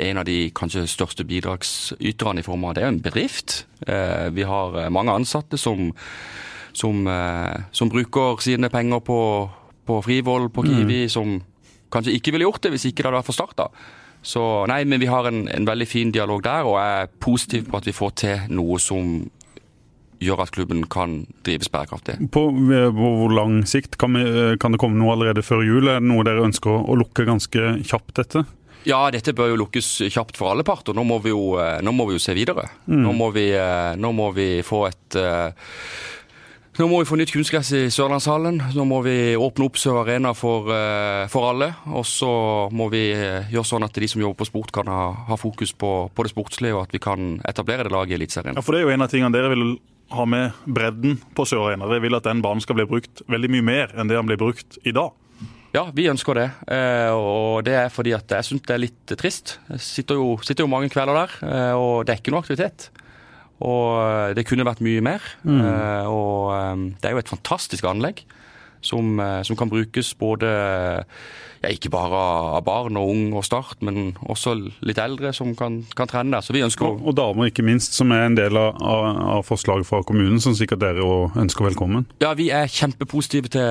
Speaker 3: en av de kanskje største bidragsyterne i form av det er en bedrift. Vi har mange ansatte som, som, som bruker sine penger på, på Frivoll, på Kiwi, mm. som kanskje ikke ville gjort det hvis ikke det hadde vært for Start. da. Så nei, men vi har en, en, veldig fin dialog der, og jeg er positiv på at vi får til noe som gjør at klubben kan drives bærekraftig.
Speaker 1: På, på hvor lang sikt? Kan, vi, kan, det komme noe allerede før jul? Er det noe dere ønsker å, lukke ganske kjapt, dette?
Speaker 3: Ja, dette bør jo lukkes kjapt for alle parter. Nå må vi jo, nå må vi jo se videre. Mm. Nå, må vi, nå, må vi, få et nå må vi få nytt kunstgress i Sørlandshallen. Nå må vi åpne opp Sør Arena for, uh, for, alle. Og så må vi uh, gjøre sånn at de som jobber på sport, kan ha, ha fokus på, på, det sportslige, og at vi kan etablere det laget i Eliteserien.
Speaker 2: Ja, for det er jo en av tingene dere vil ha med bredden på Sør Arena. Dere vil at den banen skal bli brukt veldig mye mer enn det den blir brukt i dag.
Speaker 3: Ja, vi ønsker det. Uh, og det er fordi at jeg syns det er litt trist. Jeg sitter jo, sitter jo mange kvelder der, og det er ikke noe aktivitet. Og eh, det kunne vært mye mer. Mm. Uh, og um, det er jo et fantastisk anlegg som, uh, som kan brukes både ja, ikke bare av barn og ung og start, men også litt eldre som kan, kan trene. Så vi ønsker
Speaker 1: og, og damer, ikke minst, som er en del av, av forslaget fra kommunen, som sikkert dere òg ønsker velkommen?
Speaker 3: Ja, vi er kjempepositive til,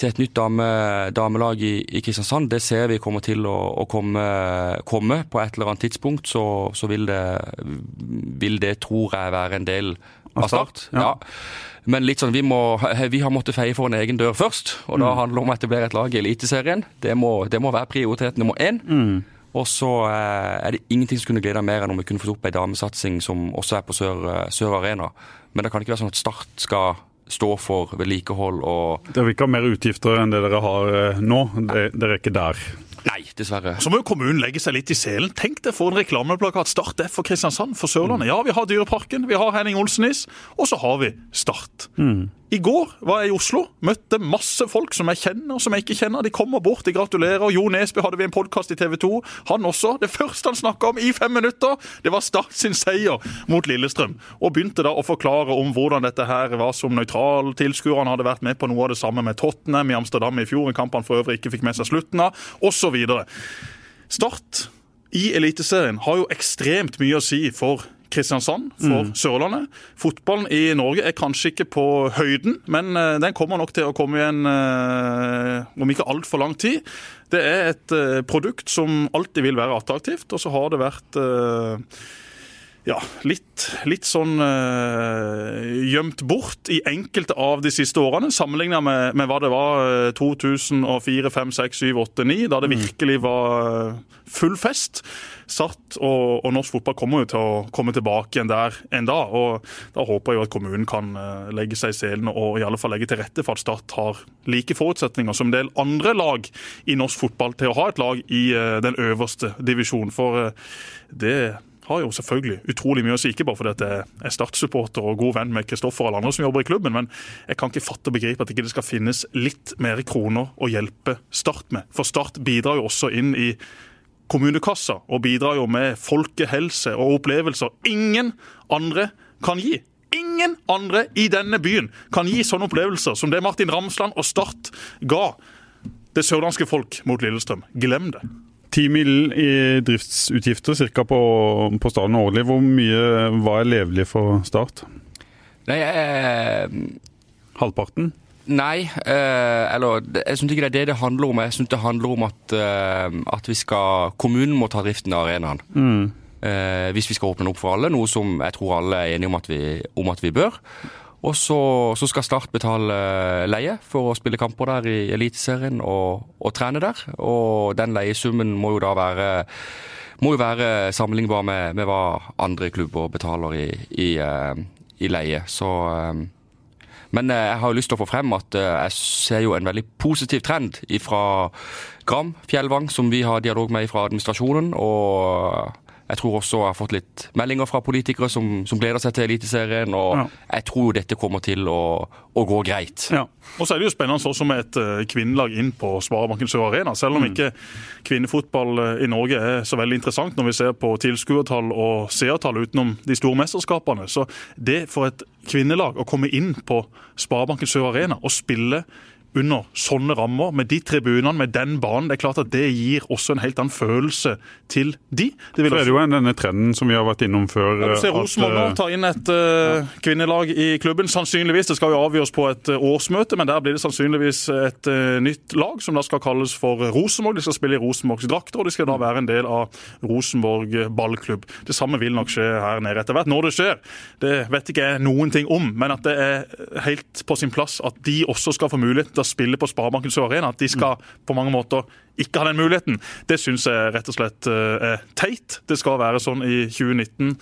Speaker 3: til et nytt dame, damelag i, i, Kristiansand. Det ser vi kommer til å, å komme, komme, på et eller annet tidspunkt. Så, så vil, det, vil det, tror jeg, være en del av Start. Ja. ja. Men litt sånn, vi, må, vi har måttet feie for en egen dør først. Og da mm. handler det om å etablere et lag i Eliteserien. Det må, det må være prioritet nummer én. Mm. Og så eh, er det ingenting som kunne glede mer enn om vi kunne fått opp ei damesatsing som også er på Sør, eh, Sør Arena. Men det kan ikke være sånn at Start skal stå for vedlikehold og
Speaker 1: Dere vil ikke ha mer utgifter enn det dere har eh, nå? Dere er ikke der?
Speaker 3: Nei, dessverre.
Speaker 2: Så må jo kommunen legge seg litt i selen. Tenk deg for en reklameplakat Start F for Kristiansand, for Sørlandet. Ja, vi har Dyreparken, vi har Henning Olsenis, og så har vi Start. Mm. I går var jeg i Oslo. Møtte masse folk som jeg kjenner som jeg ikke kjenner. De kommer bort, de gratulerer. Jo Nesbø hadde vi en podkast i TV 2. Han også. Det første han snakka om i fem minutter, det var Start sin seier mot Lillestrøm. Og begynte da å forklare om hvordan dette her var som nøytral tilskuer. Han hadde vært med på noe av det samme med Tottenham i Amsterdam i fjor, en kamp han for øvrig ikke fikk med seg slutten av, osv. Start i Eliteserien har jo ekstremt mye å si for Kristiansand for mm. Sørlandet. Fotballen i Norge er kanskje ikke på høyden, men eh, den kommer nok til å komme igjen eh, om ikke altfor lang tid. Det er et eh, produkt som alltid vil være attraktivt, og så har det vært ja, litt, litt sånn uh, gjemt bort i enkelte av de siste årene, sammenlignet med, med, hva det var 2004, 5, 6, 7, 8, 9, da det mm. virkelig var full fest. Satt, og, og, norsk fotball kommer jo til å komme tilbake igjen der en dag. og Da håper jeg jo at kommunen kan uh, legge seg i selen og i alle fall legge til rette for at Start har like forutsetninger som en del andre lag i norsk fotball til å ha et lag i uh, den øverste divisjonen. For det har jo selvfølgelig utrolig mye å si, ikke bare fordi jeg er Start-supporter og god venn med Kristoffer og alle andre som jobber i klubben, men jeg kan ikke fatte og begripe at ikke det skal finnes litt mer kroner å hjelpe Start med. For Start bidrar jo også inn i kommunekassa og bidrar jo med folkehelse og opplevelser ingen andre kan gi. Ingen andre i denne byen kan gi sånne opplevelser som det Martin Ramsland og Start ga det sørlandske folk mot Lillestrøm. Glem det.
Speaker 1: 10 mill. i driftsutgifter cirka på, på stadion årlig. Hvor mye var levelig for Start?
Speaker 3: Nei, jeg...
Speaker 1: Halvparten?
Speaker 3: Nei, eh, eller jeg syns ikke det er det det handler om. Jeg syns det handler om at, eh, at, vi skal Kommunen må ta driften av arenaen. Mm. Eh, hvis vi skal åpne den opp for alle, noe som jeg tror alle er enige om at vi, om at vi bør. Og så, så, skal Start betale leie for å spille kamper der i Eliteserien og, og, trene der. Og den leiesummen må jo da være, må jo være sammenlignbar med, med hva andre klubber betaler i, i, eh, i leie. Så eh, men eh, jeg har jo lyst til å få frem at jeg ser jo en veldig positiv trend fra Gram Fjellvang, som vi har dialog med fra administrasjonen. og jeg tror også jeg har fått litt meldinger fra politikere som, som gleder seg til Eliteserien. Og ja. jeg tror jo dette kommer til å, å gå greit.
Speaker 2: Ja. Og så er det jo spennende også med et uh, kvinnelag inn på Sparebanken Sør Arena. Selv om mm. ikke kvinnefotball uh, i Norge er så veldig interessant når vi ser på tilskuertall og seertall utenom de store mesterskapene. Så det for et kvinnelag å komme inn på Sparebanken Sør Arena og spille under sånne rammer, med de tribunene, med den banen. Det er klart at det gir også en helt annen følelse til de.
Speaker 1: Det så er det jo denne trenden som vi har vært innom før.
Speaker 2: Ja, du ser Rosenborg nå ta inn et uh, kvinnelag i klubben. Sannsynligvis. Det skal jo avgjøres på et årsmøte, men der blir det sannsynligvis et uh, nytt lag som da skal kalles for Rosenborg. De skal spille i Rosenborgs drakter, og de skal da være en del av Rosenborg ballklubb. Det samme vil nok skje her nede etter hvert. Når det skjer, det vet ikke jeg noen ting om, men at det er helt på sin plass at de også skal få mulighet til å spille på Sparebanken Sør Arena. At de skal på mange måter ikke ha den muligheten. Det syns jeg rett og slett eh, er teit. Det skal være sånn i 2019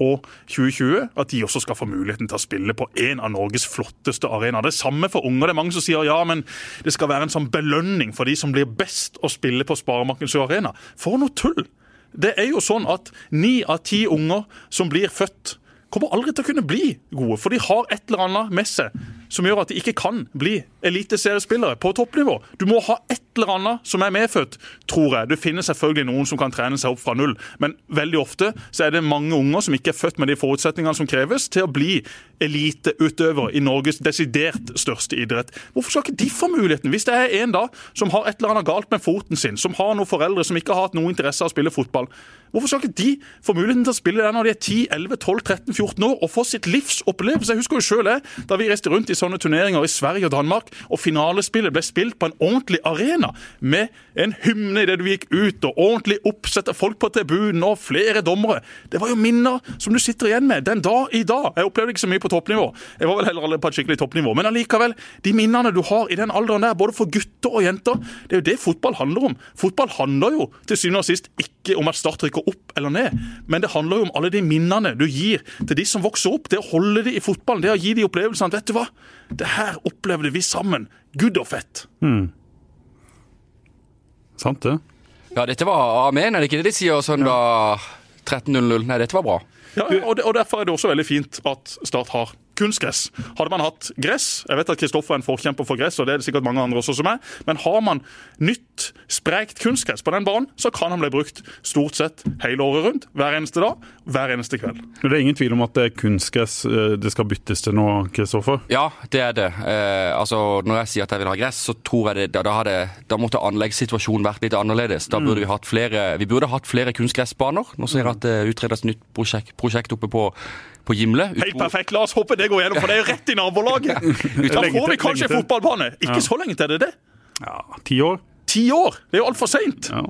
Speaker 2: og 2020 at de også skal få muligheten til å spille på en av Norges flotteste arenaer. Det samme for unger. Det er mange som sier ja, men det skal være en sånn belønning for de som blir best å spille på Sparebanken Sør Arena. For noe tull! Det er jo sånn at ni av ti unger som blir født kommer aldri til å kunne bli gode, for de har et eller annet med seg som gjør at de ikke kan bli eliteseriespillere på toppnivå. Du må ha et eller annet som er medfødt, tror jeg. Det finnes selvfølgelig noen som kan trene seg opp fra null, men veldig ofte så er det mange unger som ikke er født med de forutsetningene som kreves til å bli eliteutøvere i Norges desidert største idrett. Hvorfor skal ikke de få muligheten? Hvis det er en da som har et eller annet galt med foten sin, som har noen foreldre som ikke har hatt noen interesse av å spille fotball, hvorfor skal ikke de få muligheten til å spille der når de er 10, 11, 12, 13, 14 år og få sitt livs opplevelse? Jeg husker jo det, da vi reiste rundt i sånne turneringer i Sverige og Danmark, og finalespillet ble spilt på en ordentlig arena med en hymne idet du gikk ut, og ordentlig oppsett av folk på tribunen og flere dommere. Det var jo minner som du sitter igjen med den dag i dag. Jeg opplevde ikke så mye på toppnivå, jeg var vel heller aldri på et skikkelig toppnivå, men allikevel, de minnene du har i den alderen der, både for gutter og jenter, det er jo det fotball handler om. Fotball handler jo til syvende og sist ikke om at Start rykker opp eller ned, men det handler jo om alle de minnene du gir til de som vokser opp. Det å holde de i fotballen, det å gi de opplevelsene. Vet du hva? Det her opplevde vi sammen. Good og fett. Mm.
Speaker 1: Sant det.
Speaker 3: Ja, dette var amen, er det ikke det de sier søndag 13.00? Nei, dette var bra.
Speaker 2: Ja, og, det, og Derfor er det også veldig fint at Start har kunstgress. Hadde man hatt gress Jeg vet at Kristoffer er en forkjemper for gress, og det er det sikkert mange andre også som er, men har man nytt, sprekt kunstgress på den banen, så kan han bli brukt stort sett hele året rundt. Hver eneste dag, hver eneste kveld.
Speaker 1: Det er ingen tvil om at det er kunstgress eh, det skal byttes til nå, Kristoffer?
Speaker 3: Ja, det er det. Eh, altså, når jeg sier at jeg vil ha gress, så tror jeg det, da, hadde, da måtte anleggssituasjonen vært litt annerledes. Da burde mm. vi hatt flere, vi burde hatt flere kunstgressbaner. Nå ser jeg at det utredes nytt prosjekt, prosjekt oppe på på Gimle.
Speaker 2: Helt perfekt. La oss håpe det går gjennom, for det er jo rett i nabolaget. Da får vi kanskje fotballbane. Ikke så lenge til, det er det?
Speaker 1: Ja, ti år.
Speaker 2: Ti år? Det er jo altfor seint. Ja.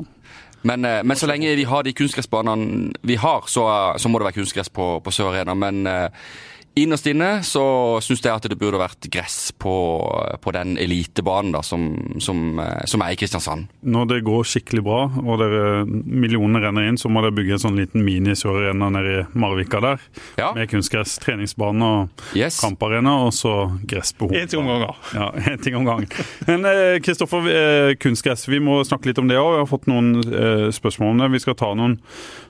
Speaker 3: Men, eh, men, så lenge vi har de kunstgressbanene vi har, så, så, må det være kunstgress på, på Sør Arena. Men uh, Innerst inne så syns jeg at det burde vært gress på, på den elitebanen da, som, som, som, er i Kristiansand.
Speaker 1: Når det går skikkelig bra og dere millionene renner inn, så må dere bygge en sånn liten mini-sørarena nede i Marvika der. Ja. Med kunstgress, treningsbane og yes. kamparena, og så gress på
Speaker 2: hodet. Én ting om gangen.
Speaker 1: Ja, én ting om gangen. Men Kristoffer, eh, kunstgress, vi må snakke litt om det òg. Vi har fått noen eh, spørsmål om det. Vi skal ta noen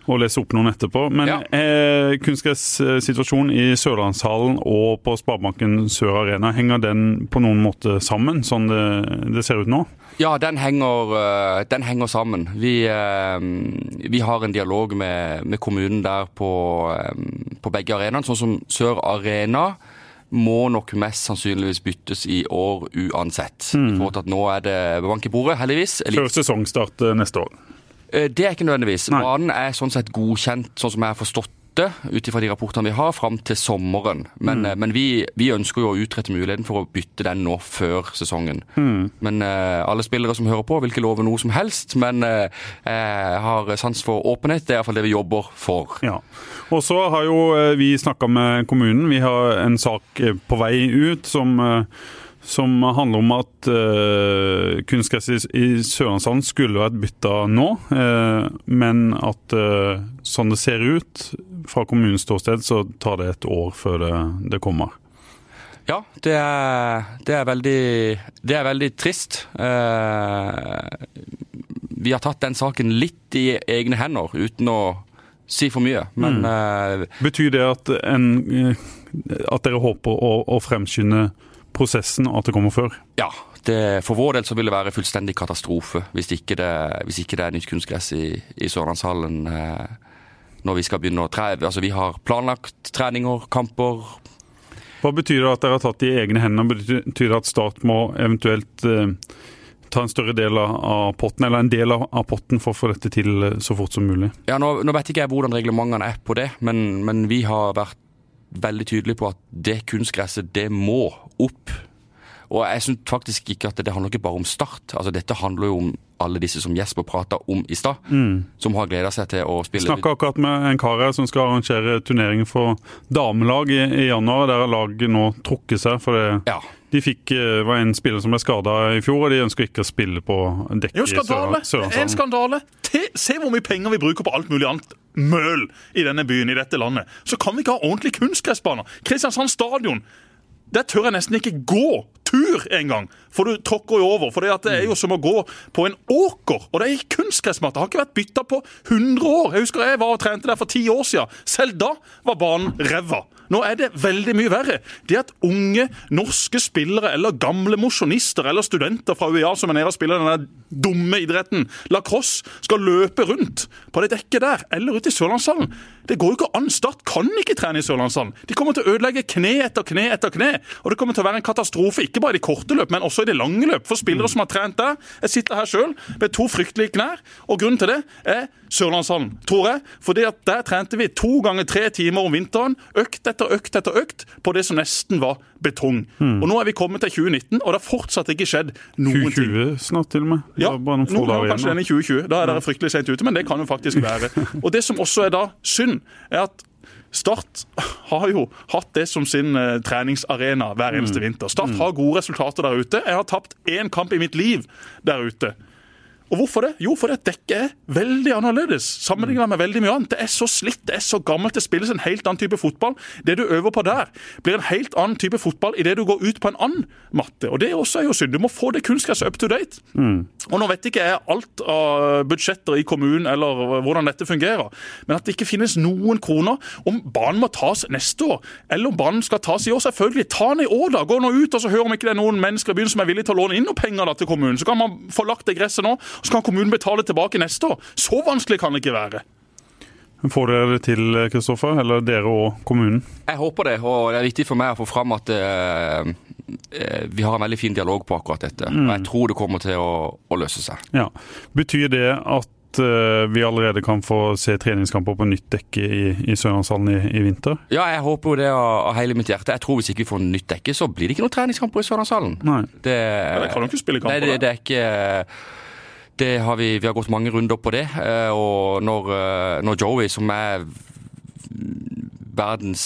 Speaker 1: og lese opp noen etterpå. Men ja. eh, kunstgressituasjonen i Sørlandshallen og på Sparebanken Sør Arena, henger den på noen måte sammen, sånn det, det ser ut nå?
Speaker 3: Ja, den henger, eh, den henger sammen. Vi, eh, vi, har en dialog med, med kommunen der på, eh, på begge arenaene. Sånn som Sør Arena må nok mest sannsynligvis byttes i år uansett. Mm. For at nå er det bank i bordet, heldigvis.
Speaker 1: Før sesongstart neste år?
Speaker 3: Det er ikke nødvendigvis. Banen er sånn sett godkjent, sånn som jeg har forstått ut ifra de rapportene vi har, fram til sommeren. Men, mm. Eh, men vi, vi, ønsker jo å utrette muligheten for å bytte den nå før sesongen. Mm. Men uh, alle spillere som hører på, vil ikke love noe som helst. Men uh, jeg har sans for åpenhet. Det er iallfall det vi jobber for.
Speaker 1: Ja. Og så har jo vi snakka med kommunen. Vi har en sak på vei ut som uh, som handler om at uh, kunstgress i, Sørlandshallen skulle vært bytta nå, uh, men at uh, sånn det ser ut fra kommunens ståsted, så tar det et år før det, det kommer.
Speaker 3: Ja, det er, det er, veldig, det er veldig trist. vi har tatt den saken litt i egne hender, uten å si for mye, men mm.
Speaker 1: Betyr det at, en, at dere håper å, å fremskynde prosessen at det kommer før?
Speaker 3: Ja. Det, for vår del så vil det være fullstendig katastrofe hvis ikke det, hvis ikke det er nytt kunstgress i, i Sørlandshallen eh, når vi skal begynne å tre... Altså, vi har planlagt treninger, kamper.
Speaker 1: Hva betyr det at dere har tatt det i egne hender? Betyr det at Start må eventuelt eh, ta en større del av potten, eller en del av, potten for å få dette til eh, så fort som mulig?
Speaker 3: Ja, Nå, nå vet ikke jeg hvordan reglementene er på det, men, men vi har vært veldig tydelige på at det kunstgresset, det må opp. Og jeg syns faktisk ikke at det handler ikke bare om Start. Altså Dette handler jo om alle disse som Jesper prata om i stad, mm. som har gleda seg til å spille.
Speaker 1: Snakka akkurat med en kar her som skal arrangere turnering for damelag i, i januar. Der laget nå trukket seg. for det. Ja. De fikk, eh, var en spiller som ble skada i fjor, og de ønsker ikke å spille på dekk
Speaker 2: i skandale! En skandale! Se hvor mye penger vi bruker på alt mulig annet møl i denne byen, i dette landet. Så kan vi ikke ha ordentlige kunstgressbaner. Kristiansand stadion der tør jeg nesten ikke gå tur engang, for du tråkker jo over. For det er jo som å gå på en åker, og det er kunstgressmatte. Har ikke vært bytta på 100 år. Jeg husker jeg var og trente der for ti år siden. Selv da var banen ræva. Nå er det veldig mye verre. Det at unge norske spillere eller gamle mosjonister eller studenter fra UiA som er nede og spiller denne dumme idretten lacrosse, skal løpe rundt på det dekket der eller ute i Sørlandshallen. Det går jo ikke an. Start kan ikke trene i Sørlandshallen. De kommer til å ødelegge kne etter kne etter kne. Og det kommer til å være en katastrofe, ikke bare i korte løp, men også i det lange løp. For spillere som har trent der. Jeg sitter her sjøl med to fryktelige knær, og grunnen til det er Sørlandshallen, tror jeg. Fordi at der trente vi to ganger tre timer om vinteren, økt etter økt etter økt, på det som nesten var betong. Mm. Og Nå er vi kommet til 2019, og det har fortsatt ikke skjedd noen 2020 ting.
Speaker 1: 2020 snart til og med.
Speaker 2: Ja, noen få dager 2020. Da er dere fryktelig sent ute, men det kan jo faktisk være. Og Det som også er da synd, er at Start har jo hatt det som sin uh, treningsarena hver eneste mm. vinter. Start har gode resultater der ute. Jeg har tapt én kamp i mitt liv der ute. Og hvorfor det? Jo, fordi dekket er veldig annerledes sammenlignet med veldig mye annet. Det er så slitt, det er så gammelt, det spilles en helt annen type fotball. Det du øver på der, blir en helt annen type fotball idet du går ut på en annen matte. Og det også er jo synd. Du må få det kunstgresset up to date. Mm. Og nå vet ikke jeg alt av budsjetter i kommunen eller hvordan dette fungerer, men at det ikke finnes noen kroner om banen må tas neste år, eller om banen skal tas i år, selvfølgelig. Ta den i år, da. Gå nå ut og så hør om ikke det er noen mennesker i byen som er villige til å låne inn noen penger da, til kommunen. Så kan man få lagt det gresset nå så kan kommunen betale tilbake neste år. Så vanskelig kan det ikke være.
Speaker 1: Får dere det til, Kristoffer? Eller dere og kommunen?
Speaker 3: Jeg håper det, og det er viktig for meg å få fram at uh, vi har en veldig fin dialog på akkurat dette. Mm. Og jeg tror det kommer til å, å løse seg.
Speaker 1: Ja. Betyr det at uh, vi allerede kan få se treningskamper på nytt dekke i, i Sørlandshallen i, i, vinter?
Speaker 3: Ja, jeg håper jo det av, hele mitt hjerte. Jeg tror Hvis ikke vi får nytt dekke, så blir det ikke noen treningskamper i Sørlandshallen.
Speaker 1: Nei.
Speaker 2: Det, ja, det kan jo ikke spille kamper
Speaker 3: på det, det er ikke det har vi, vi har gått mange runder på det. Eh, og når, eh, når Joey, som er verdens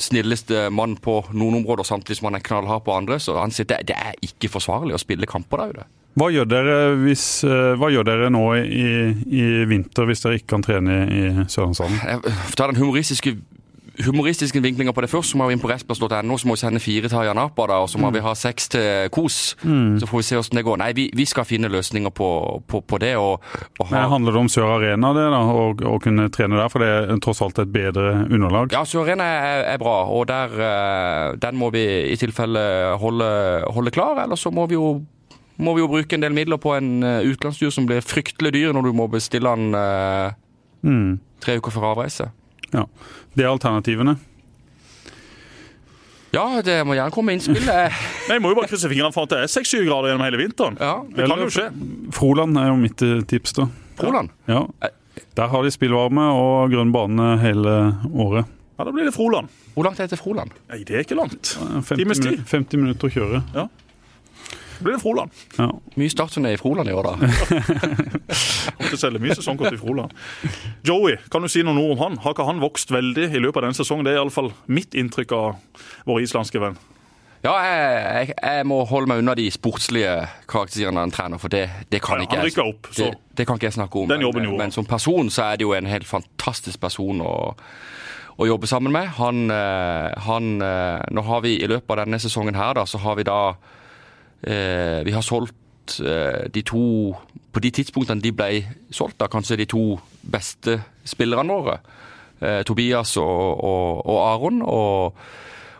Speaker 3: snilleste mann på noen områder, samtidig som han er knallhard på andre, så han sier det, det er ikke forsvarlig å spille kamper der ute.
Speaker 1: Hva gjør dere, hvis, eh, hva gjør dere nå i, i, vinter hvis dere ikke kan trene i Sørlandshallen?
Speaker 3: Ta den humoristiske humoristiske vinklinger på det først, så må vi inn på restplass.no, så må vi sende fire til Ayanapa, da, og så må mm. vi ha seks til Kos. Mm. Så får vi se hvordan det går. Nei, vi, vi skal finne løsninger på, på, på det. Og,
Speaker 1: og ha... Men Handler det om Sør Arena, det da, å kunne trene der? For det er tross alt et bedre underlag?
Speaker 3: Ja, Sør Arena er, er, bra, og der, eh, den må vi i tilfelle holde, holde klar. Eller så må vi jo må vi jo bruke en del midler på en uh, utenlandstur som blir fryktelig dyr når du må bestille den eh, mm. tre uker før avreise.
Speaker 1: Ja. Det er alternativene.
Speaker 3: Ja, det må gjerne komme innspill.
Speaker 2: Jeg må jo bare krysse fingrene for at det er 6-7 grader gjennom hele vinteren.
Speaker 3: Ja.
Speaker 2: Det kan jo skje.
Speaker 1: Froland er jo mitt eh, tips, da.
Speaker 3: Froland?
Speaker 1: Ja. Der har de spillvarme og grønn bane hele året.
Speaker 2: Ja, Da blir det Froland.
Speaker 3: Hvor langt er det til Froland?
Speaker 2: Nei, Det er ikke langt.
Speaker 1: 50, min 50 minutter å kjøre.
Speaker 2: Ja blir det Froland.
Speaker 1: Ja.
Speaker 3: Mye startturné i Froland i år, da.
Speaker 2: Kommer til å selge mye sesongkort i Froland. Joey, kan du si noen ord om han? Har ikke han vokst veldig i løpet av denne sesongen? Det er iallfall mitt inntrykk av vår islandske venn.
Speaker 3: Ja, jeg, jeg, jeg, må holde meg unna de sportslige karakterene han trener, for det, det kan ja, ikke
Speaker 2: jeg opp,
Speaker 3: det, det, kan ikke jeg snakke om.
Speaker 2: Den
Speaker 3: men, men som person så er det jo en helt fantastisk person å, å jobbe sammen med. Han, eh, han, eh, Nå har vi i løpet av denne sesongen her, da, så har vi da Eh, vi har solgt eh, de to På de tidspunktene de ble solgt, da kanskje de to beste spillerne våre. Eh, Tobias og, og, og Aron. Og,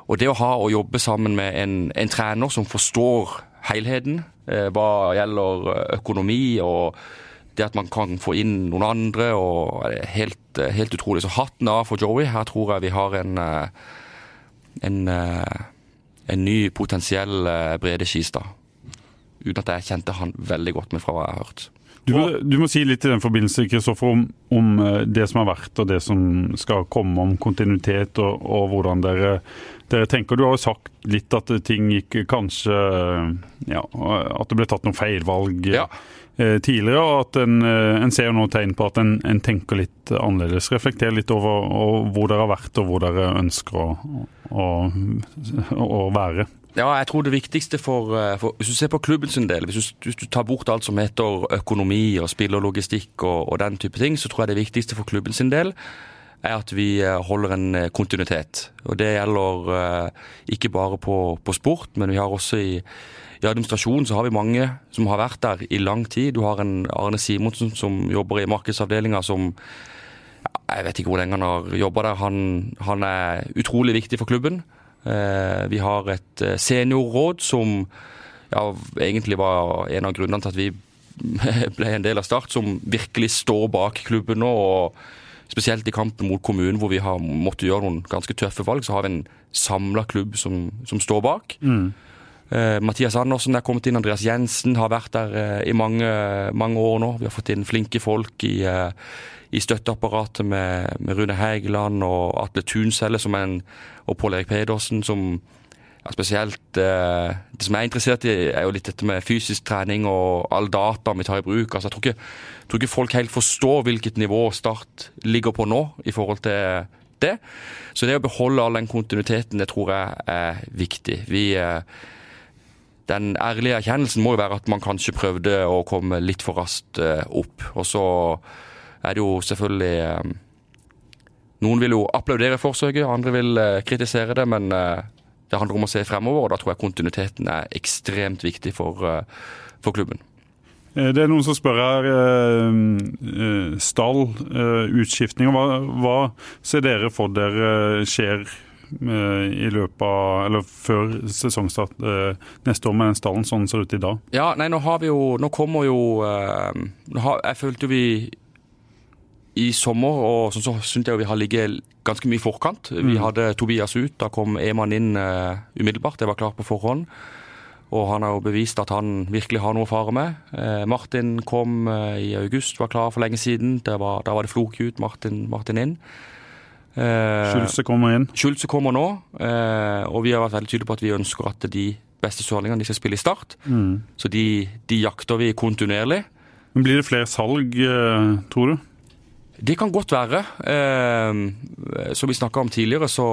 Speaker 3: og, det å ha å jobbe sammen med en, en trener som forstår helheten hva gjelder økonomi og det at man kan få inn noen andre, og helt, helt utrolig. Så hatten av for Joey. Her tror jeg vi har en en, en ny potensiell Brede Skistad. Uten at jeg kjente han veldig godt, med fra hva jeg har hørt.
Speaker 1: Du må, du må, si litt i den forbindelse Kristoffer, om, om, det som har vært og det som skal komme, om kontinuitet og, og hvordan dere, dere, tenker. Du har jo sagt litt at ting gikk kanskje Ja, at det ble tatt noen feilvalg ja. Eh, tidligere. Og at en, en ser noen tegn på at en, en, tenker litt annerledes. Reflekter litt over hvor dere har vært og hvor dere ønsker å, å, å være.
Speaker 3: Ja, jeg tror det viktigste for, eh, for Hvis du ser på klubben sin del, hvis du, hvis du, tar bort alt som heter økonomi og spillerlogistikk og, og den type ting, så tror jeg det viktigste for klubben sin del er at vi eh, holder en eh, kontinuitet. Og Det gjelder uh, ikke bare på, på, sport, men vi har også i, i administrasjonen så har vi mange som har vært der i lang tid. Du har en Arne Simonsen som jobber i markedsavdelinga som Jeg vet ikke hvor lenge han har jobba der. Han, han er utrolig viktig for klubben. Eh, vi har et eh, seniorråd som ja, egentlig var en av grunnene til at vi ble en del av Start, som virkelig står bak klubben nå. og Spesielt i kampen mot kommunen, hvor vi har måttet gjøre noen ganske tøffe valg, så har vi en samla klubb som, som, står bak. Mm. Uh, Mathias Andersen er kommet inn, Andreas Jensen har vært der uh, i mange, mange, år nå. Vi har fått inn flinke folk i, uh, i støtteapparatet med, med, Rune Hægeland og Atle Tunselle og Pål Erik Pedersen, som ja, spesielt eh, Det som jeg er interessert i, er jo litt dette med fysisk trening og all data vi tar i bruk. Altså, jeg tror ikke, tror ikke folk helt forstår hvilket nivå Start ligger på nå i forhold til det. Så det å beholde all den kontinuiteten, det tror jeg er viktig. Vi, eh, den ærlige erkjennelsen må jo være at man kanskje prøvde å komme litt for raskt eh, opp. Og så er det jo selvfølgelig eh, Noen vil jo applaudere forsøket, andre vil eh, kritisere det, men eh, det handler om å se fremover, og da tror jeg kontinuiteten er ekstremt viktig for, for klubben.
Speaker 1: Det er noen som spør her. Stall, utskiftninger. Hva, hva ser dere for dere skjer i løpet av, eller før sesongstart neste år med den stallen, sånn ser ut i dag?
Speaker 3: Ja, nei, nå har vi jo Nå kommer jo Jeg følte vi i sommer og sånn så syns jeg vi har ligget ganske mye i forkant. Vi mm. hadde Tobias ut, da kom Eman inn uh, umiddelbart. Det var klart på forhånd. Og han har jo bevist at han virkelig har noe å fare med. Uh, Martin kom uh, i august, var klar for lenge siden. Var, da var det flok ut, Martin, Martin inn.
Speaker 1: Schulze kommer inn.
Speaker 3: Schulze kommer nå. og vi har vært veldig tydelige på at vi ønsker at de beste sørlingene de skal spille i Start. Mm. Så de, de jakter vi kontinuerlig.
Speaker 1: Men Blir det flere salg, tror du?
Speaker 3: Det kan godt være. Eh, som vi snakka om tidligere, så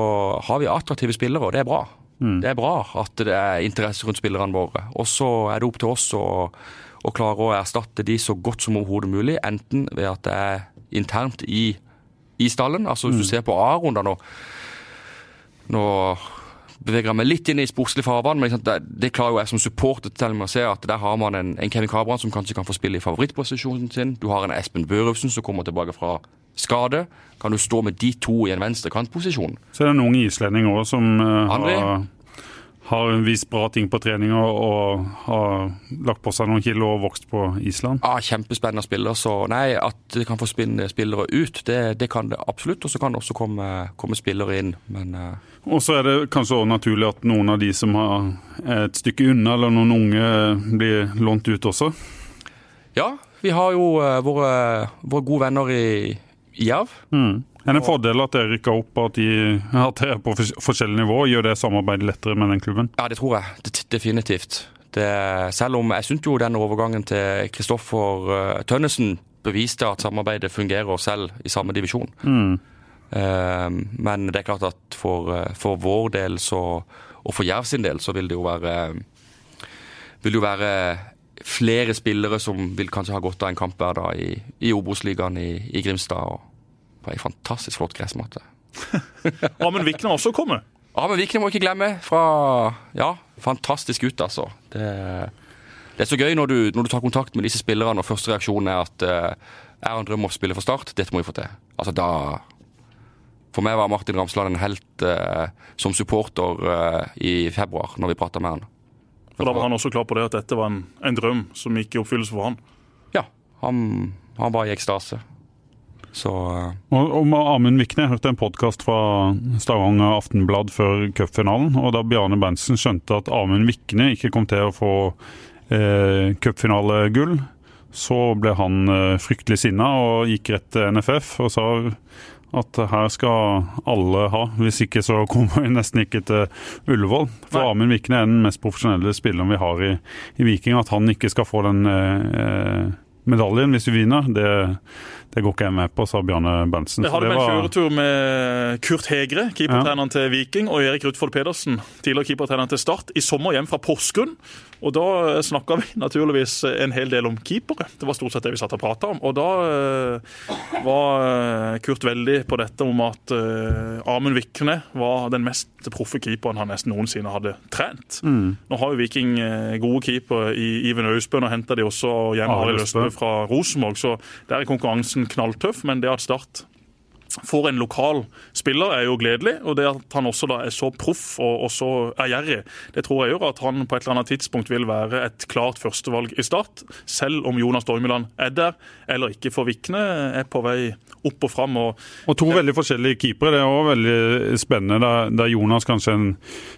Speaker 3: har vi attraktive spillere, og det er bra. Mm. Det er bra at det er interesse rundt spillerne våre. Og så er det opp til oss å, å klare å erstatte de så godt som overhodet mulig. Enten ved at det er internt i, i stallen. Altså hvis mm. du ser på A-runder nå Nå beveger meg litt inn i sportslig farvann, men det, det, klarer jo jeg som supporter til å se at der har man en, en Kevin Cabran som kanskje kan få spille i favorittposisjonen sin. Du har en Espen Børufsen som kommer tilbake fra skade. Kan du stå med de to i en venstre kantposisjon?
Speaker 1: Så er det en ung islending òg som uh, har har vist bra ting på treninger og, har lagt på seg noen kilo og vokst på Island.
Speaker 3: Ja, Kjempespennende spiller. Så nei, at det kan få spillere ut, det, det kan det absolutt. Og så kan det også komme, komme spillere inn. Men uh,
Speaker 1: og så er det kanskje også naturlig at noen av de som har et stykke unna, eller noen unge, blir lånt ut også?
Speaker 3: Ja, vi har jo uh, våre, våre, gode venner i, i Jerv. Mm.
Speaker 1: Er det en fordel at dere rykker opp, at de at dere er på forskjellig nivå? Gjør det samarbeidet lettere med den klubben?
Speaker 3: Ja, det tror jeg. Det, definitivt. Det, selv om jeg syns jo den overgangen til Kristoffer uh, Tønnesen beviste at samarbeidet fungerer selv i samme divisjon. Mm. Ehm, men det er klart at for, eh, for vår del så, og for Jerv sin del så vil det jo være vil jo være flere spillere som vil kanskje ha godt av en kamp hver dag i, i Obos-ligaen i, i, Grimstad. og På ei fantastisk flott gressmatte.
Speaker 2: Amund Vikne også kommet?
Speaker 3: Amund Vikne må ikke glemme. Fra Ja, fantastisk gutt, altså. Det, det er så gøy når du, når du, tar kontakt med disse spillerne, og første reaksjon er at uh, er en drøm å spille for Start. Dette må vi få til. Altså, da for meg var Martin Ramsland en helt uh, som supporter uh, i februar, når vi prata med han.
Speaker 2: For Da var han også klar på det at dette var en, en drøm som gikk i oppfyllelse for han?
Speaker 3: Ja, han, han var i ekstase. Så eh,
Speaker 1: Og Om Amund Vikne, jeg hørte en podkast fra Stavanger Aftenblad før cupfinalen. og Da Bjarne Berntsen skjønte at Amund Vikne ikke kom til å få eh, cupfinalegull, så ble han eh, fryktelig sinna og gikk rett til NFF og sa at her skal alle ha, hvis ikke så kommer vi nesten ikke til Ullevål. For
Speaker 2: Nei.
Speaker 1: Amund Vikne er den mest profesjonelle spilleren vi har i, i Viking. At han ikke skal få den eh, medaljen hvis vi vinner, det, det går ikke jeg med på, sa Bjarne Berntsen.
Speaker 2: Jeg hadde
Speaker 1: det
Speaker 2: med en kjøretur med Kurt Hegre, keepertreneren til Viking, og Erik Rutfold Pedersen, tidligere keepertreneren til Start, i sommer hjem fra Porsgrunn. Og da snakka vi naturligvis en hel del om keepere. Det var stort sett det vi satt og prata om. Og da eh, var eh, Kurt veldig på dette om at eh, Amund Vikne var den mest proffe keeperen han nesten noensinne hadde trent. Nå har jo Viking eh, gode keepere i Iven Austbø, og henta de også hjem
Speaker 1: Arild. Østbø
Speaker 2: fra Rosenborg, så der er konkurransen knalltøff. Men det at Start får en lokal spiller, er jo gledelig. Og det at han også da er så proff og, og så ærgjerrig, det tror jeg gjør at han på et eller annet tidspunkt vil være et klart førstevalg i Start. Selv om Jonas Dormeland er der eller ikke. For Vikne er på vei opp og fram. Og
Speaker 1: Og to veldig forskjellige keepere. Det er også veldig spennende. Der, Jonas kanskje er en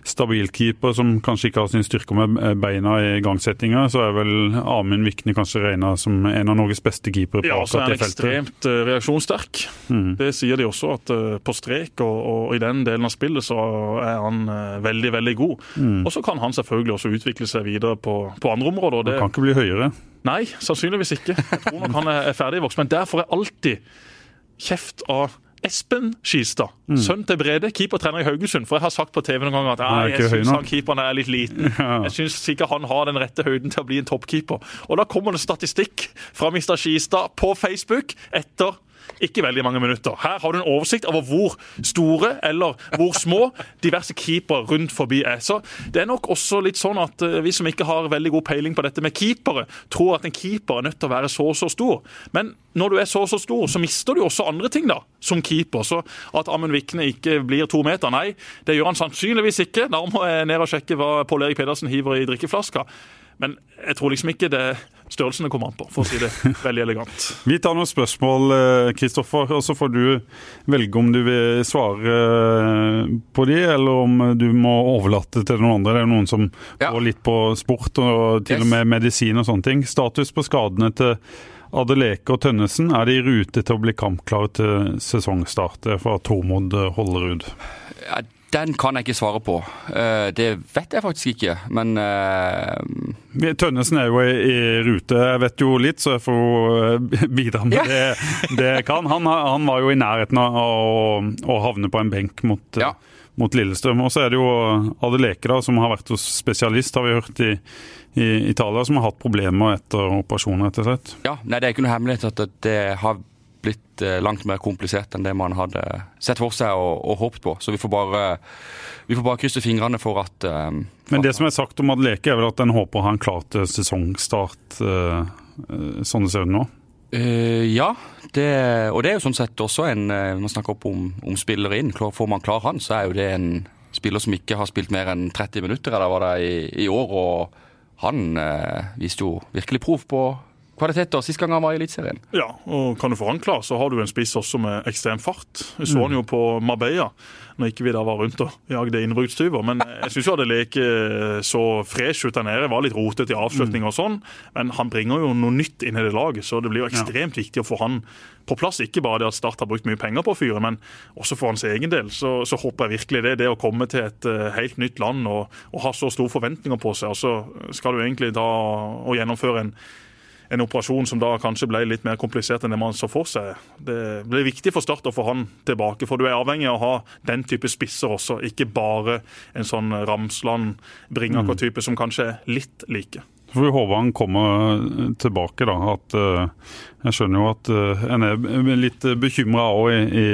Speaker 1: stabil keeper som kanskje ikke har sin styrke med beina i gangsettinga, så er vel Amund Vikne kanskje regna som en av Norges beste keepere på
Speaker 2: ja, så er
Speaker 1: akkurat
Speaker 2: han
Speaker 1: det feltet.
Speaker 2: ekstremt reaksjonssterk. reaksjonssterk. Det sier de også, at eh, på strek og, og i den delen av spillet så er han eh, veldig, veldig god. Og så kan han selvfølgelig også utvikle seg videre på, på andre områder. det
Speaker 1: Han kan ikke bli høyere.
Speaker 2: Nei, sannsynligvis ikke. Jeg tror nok han er ferdig voksen. Men derfor er alltid kjeft av Espen Skistad, sønn til Brede, keepertrener i Haugesund. For jeg har sagt på TV noen ganger at
Speaker 1: Han er
Speaker 2: «Nei, jeg syns han keeperen er litt liten.
Speaker 1: Ja.
Speaker 2: Jeg syns ikke han har den rette høyden til å bli en toppkeeper. Og da kommer det statistikk fra Mr. Skistad på Facebook etter ikke veldig mange minutter. Her har du en oversikt over hvor store eller hvor små diverse keepere rundt forbi er. Så Det er nok også litt sånn at eh, vi som ikke har veldig god peiling på dette med keepere, tror at en keeper er nødt til å være så og så stor. Men når du er så og så stor, så mister du også andre ting da, som keeper. Så at Amund Vikne ikke blir to meter, nei, det gjør han sannsynligvis ikke. Da må jeg ned og sjekke hva Pål Erik Pedersen hiver i drikkeflaska. Men jeg tror liksom ikke det størrelsen det kommer an på, for å si det veldig elegant.
Speaker 1: Vi tar noen spørsmål, eh, Kristoffer, og så får du velge om du vil svare eh, på de, eller om du må overlate til noen andre. Det er noen som
Speaker 3: Ja.
Speaker 1: går litt på sport og til
Speaker 3: Yes.
Speaker 1: og med medisin og sånne ting. Status på skadene til Adeleke og Tønnesen. Er de i rute til å bli kampklare til sesongstart? Det er fra Tormod Hollerud.
Speaker 3: ja, den kan jeg ikke svare på. Eh, Det vet jeg faktisk ikke. Men eh,
Speaker 1: Tønnesen er jo i, rute, jeg vet jo litt, så jeg får eh, bidra med
Speaker 3: Ja.
Speaker 1: det, det jeg kan. Han, han var jo i nærheten av å, havne på en benk mot,
Speaker 3: Ja.
Speaker 1: mot Lillestrøm. Og så er det jo Adeleke, da, som har vært hos spesialist, har vi hørt i, i Italia, som har hatt problemer etter operasjonen, rett og slett.
Speaker 3: ja, nei, det er ikke noe hemmelighet at det har blitt eh, langt mer komplisert enn det man hadde sett for seg og, og håpet på. Så vi får bare, vi får bare krysse fingrene for at eh, for
Speaker 1: Men det
Speaker 3: at-
Speaker 1: som er sagt om Adeleke, er vel at en håper han klar sesongstart, eh, eh, sånn det ser ut nå.
Speaker 3: Eh, ja, det, og det er jo sånn sett også en eh, Man snakker opp om, om spillere inn. Får man klar han, så er jo det en spiller som ikke har spilt mer enn 30 minutter eller var det i, i år. Og han eh, viste jo virkelig prov på kvaliteter sist gang han var i Eliteserien.
Speaker 2: Ja, og kan du forankle, så har du en spiss også med ekstrem fart. Vi så han jo på Marbella, når ikke vi da var rundt og jagde innbruddstyver. Men jeg syns Adeleke så fresh ut der nede. Var litt rotete i avslutning og sånn. Men han bringer jo noe nytt inn i det laget, så det blir jo ekstremt viktig å få han på plass. Ikke bare det at Start har brukt mye penger på fyret, men også for hans egen del. Så, så håper jeg virkelig det. Det å komme til et eh, helt nytt land og, og ha så store forventninger på seg, og så skal du egentlig da og gjennomføre en en operasjon som da kanskje ble litt mer komplisert enn det man så for seg. Det blir viktig for Start å få han tilbake, for du er avhengig av å ha den type spisser også, ikke bare en sånn Ramsland, Bringaker-type som kanskje er litt like.
Speaker 1: Så får vi håpe han kommer tilbake, da. At, eh, jeg skjønner jo at eh, en er litt bekymra òg i, i,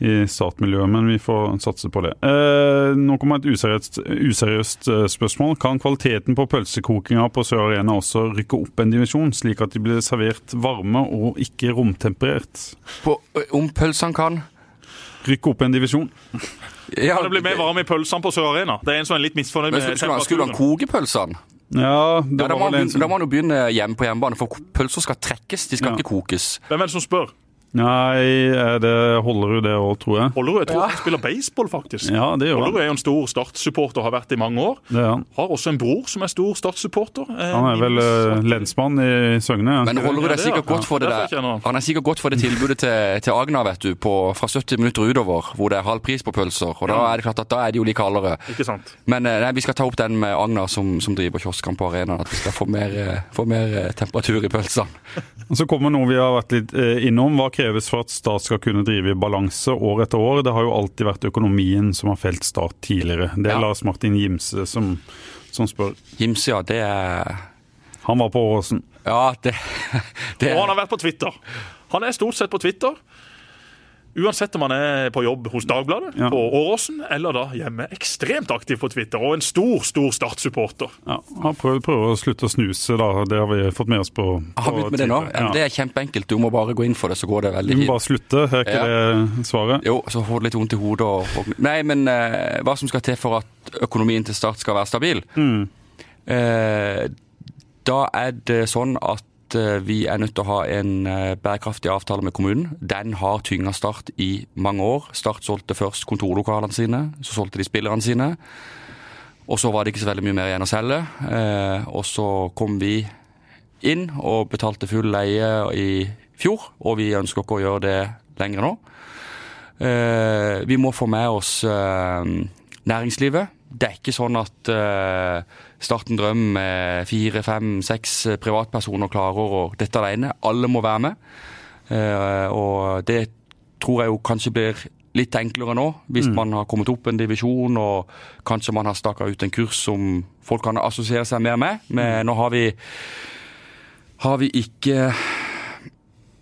Speaker 1: i startmiljøet, men vi får satse på det. Eh, nå kommer et useriøst, useriøst eh, spørsmål. Kan kvaliteten på pølsekokinga på Sør Arena også rykke opp en divisjon, slik at de blir servert varme og ikke romtemperert?
Speaker 3: På, om pølsene kan
Speaker 1: Rykke opp en divisjon.
Speaker 3: ja,
Speaker 2: det bli mer varme i pølsene på Sør Arena? Det er en som er litt misfornøyd med
Speaker 3: skulle, han- skulle han koke pølsene?
Speaker 1: Ja, det
Speaker 3: Ja, da, må
Speaker 1: var vel
Speaker 3: han,
Speaker 1: en
Speaker 3: som... da må han jo begynne hjemme på hjemmebane, for pølser skal trekkes, de skal
Speaker 1: Ja.
Speaker 3: ikke kokes.
Speaker 2: Hvem er det som spør?
Speaker 1: Nei, det det Hollerud det òg, tror jeg.
Speaker 2: Hollerud jeg tror han spiller baseball, faktisk.
Speaker 1: Ja, det gjør.
Speaker 2: Hollerud er jo en stor Start-supporter, har vært i mange år.
Speaker 1: Det er han.
Speaker 2: Har også en bror som er stor Start-supporter. Eh,
Speaker 1: Han er vel eh, lensmann i Søgne. ja.
Speaker 3: Men Rollerud
Speaker 2: Ja,
Speaker 3: er sikkert
Speaker 2: ja.
Speaker 3: godt for det der.
Speaker 2: han.
Speaker 3: Er sikkert godt for det tilbudet til, til Agna, vet du, på, fra 70 minutter utover, hvor det er halv pris på pølser. Og da er det klart at da er de jo like kaldere.
Speaker 2: Ikke sant?
Speaker 3: Men eh, nei, vi skal ta opp den med Agna som, som driver kioskene på arenaen, at vi skal få mer, eh, få mer eh, temperatur i pølsene.
Speaker 1: Så kommer noe vi har vært litt eh, innom. Hva kreves for at stat skal kunne drive i balanse år etter år? Det har jo alltid vært økonomien som har felt Start tidligere. Det er
Speaker 3: Ja.
Speaker 1: Lars Martin Gimse som, som spør.
Speaker 3: Gimse, ja, det er
Speaker 1: Han var på Åråsen.
Speaker 3: Ja, det, det
Speaker 2: Og han
Speaker 3: er
Speaker 2: har vært på Twitter. Han er stort sett på Twitter. Uansett om han er på jobb hos Dagbladet,
Speaker 1: Ja.
Speaker 2: på Åråsen, eller da hjemme. Ekstremt aktiv på Twitter, og en stor, stor Start-supporter.
Speaker 1: Ja, han prøver, prøver å slutte å snuse, da. Det har vi fått med oss på, på
Speaker 3: har begynt med det nå.
Speaker 1: Twitter.
Speaker 3: Ja. Det er kjempeenkelt. Du må bare gå inn for det, så går det
Speaker 1: Du må bare slutte, er ikke
Speaker 3: Ja.
Speaker 1: det svaret?
Speaker 3: Jo, så får du litt vondt i hodet og, og Nei, men eh, hva som skal til for at økonomien til Start skal være stabil? Eh, da er det sånn at eh, vi er nødt til å ha en eh, bærekraftig avtale med kommunen. Den har tynga Start i mange år. Start solgte først kontorlokalene sine, så solgte de spillerne sine. Og så var det ikke så veldig mye mer igjen å selge. Eh, og så kom vi inn og betalte full leie i fjor, og vi ønsker ikke å gjøre det lenger nå. Vi må få med oss næringslivet. Det er ikke sånn at uh, Starten drøm med fire, fem, seks eh, privatpersoner klarer å dette alene. Alle må være med. Uh, og det tror jeg jo kanskje blir litt enklere nå, hvis man har kommet opp en divisjon og kanskje man har staka ut en kurs som folk kan assosiere seg mer med. Men nå har vi, har vi ikke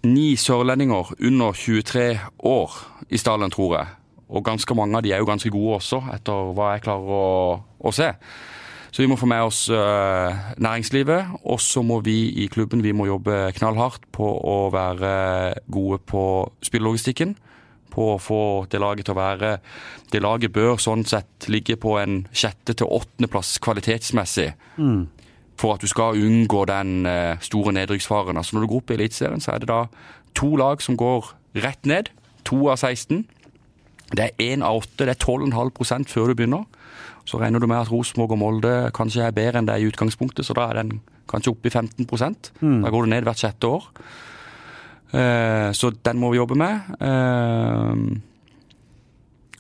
Speaker 3: ni sørlendinger under 23 år i stallen, tror jeg. Og ganske mange av de er jo ganske gode også, etter hva jeg klarer å, å se. Så vi må få med oss uh, næringslivet, og så må vi i klubben vi må jobbe knallhardt på å være gode på spillelogistikken. På å få det laget til å være Det laget bør sånn sett ligge på en sjette- til åttendeplass kvalitetsmessig for at du skal unngå den eh, store nedrykksfaren. Altså Når du går opp i Eliteserien, så er det da to lag som går rett ned. To av 16. Det er én av åtte, det er 12,5 før du begynner. Så regner du med at Rosenborg og Molde kanskje er bedre enn det er i utgangspunktet, så da er den kanskje oppe i 15 mm. Da går du ned hvert sjette år. Eh, så den må vi jobbe med. Eh,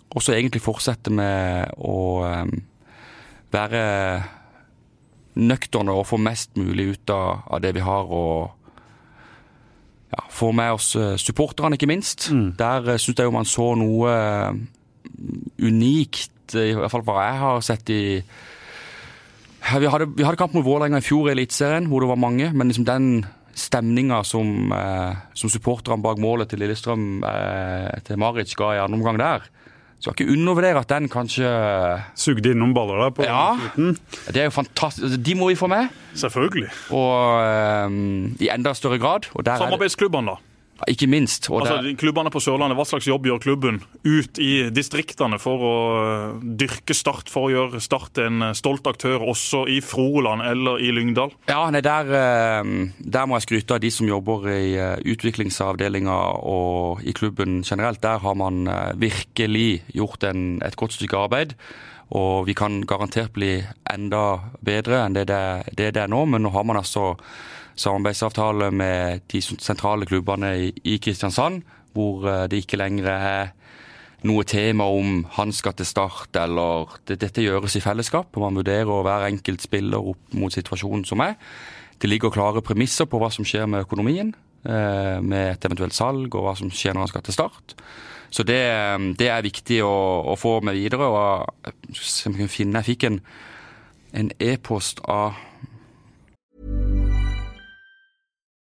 Speaker 3: og så egentlig fortsette med å eh, være nøkterne og få mest mulig ut av, av det vi har. og ja, Få med oss eh, supporterne, ikke minst. Der uh, syns jeg jo man så noe eh, unikt, eh, i hvert fall hva jeg har sett i vi, hadde, vi hadde kamp mot Vålerenga i fjor i Eliteserien, hvor det var mange. Men liksom den stemninga som, eh, som supporterne bak målet til Lillestrøm eh, til Maric ga i andre omgang der, skal ikke undervurdere at den kanskje
Speaker 1: Sugde innom baller der på
Speaker 3: Ja.
Speaker 1: slutten.
Speaker 3: Det er jo fantastisk. De må vi få med.
Speaker 2: Selvfølgelig.
Speaker 3: Og um, i enda større grad.
Speaker 2: Samarbeidsklubbene, da.
Speaker 3: Ikke minst.
Speaker 2: Altså, det... Klubbene på Sørlandet, Hva slags jobb gjør klubben ut i distriktene for å øh, dyrke Start, for å gjøre Start en øh, stolt aktør også i Froland eller i Lyngdal?
Speaker 3: ja, nei, der, eh, der må jeg skryte av de som jobber i eh, utviklingsavdelinga og i klubben generelt. Der har man eh, virkelig gjort en, et godt stykke arbeid. Og vi kan garantert bli enda bedre enn det det, det det er nå, men nå har man altså samarbeidsavtale med de sentrale klubbene i, Kristiansand, hvor eh, det ikke lenger er noe tema om han skal til start, eller det, Dette gjøres i fellesskap, og man vurderer hver enkelt spiller opp mot situasjonen som er. Det ligger klare premisser på hva som skjer med økonomien, eh, med et eventuelt salg, og hva som skjer når han skal til start. Så det, eh, det er viktig å, å få med videre. og om jeg jeg fikk en en e-post av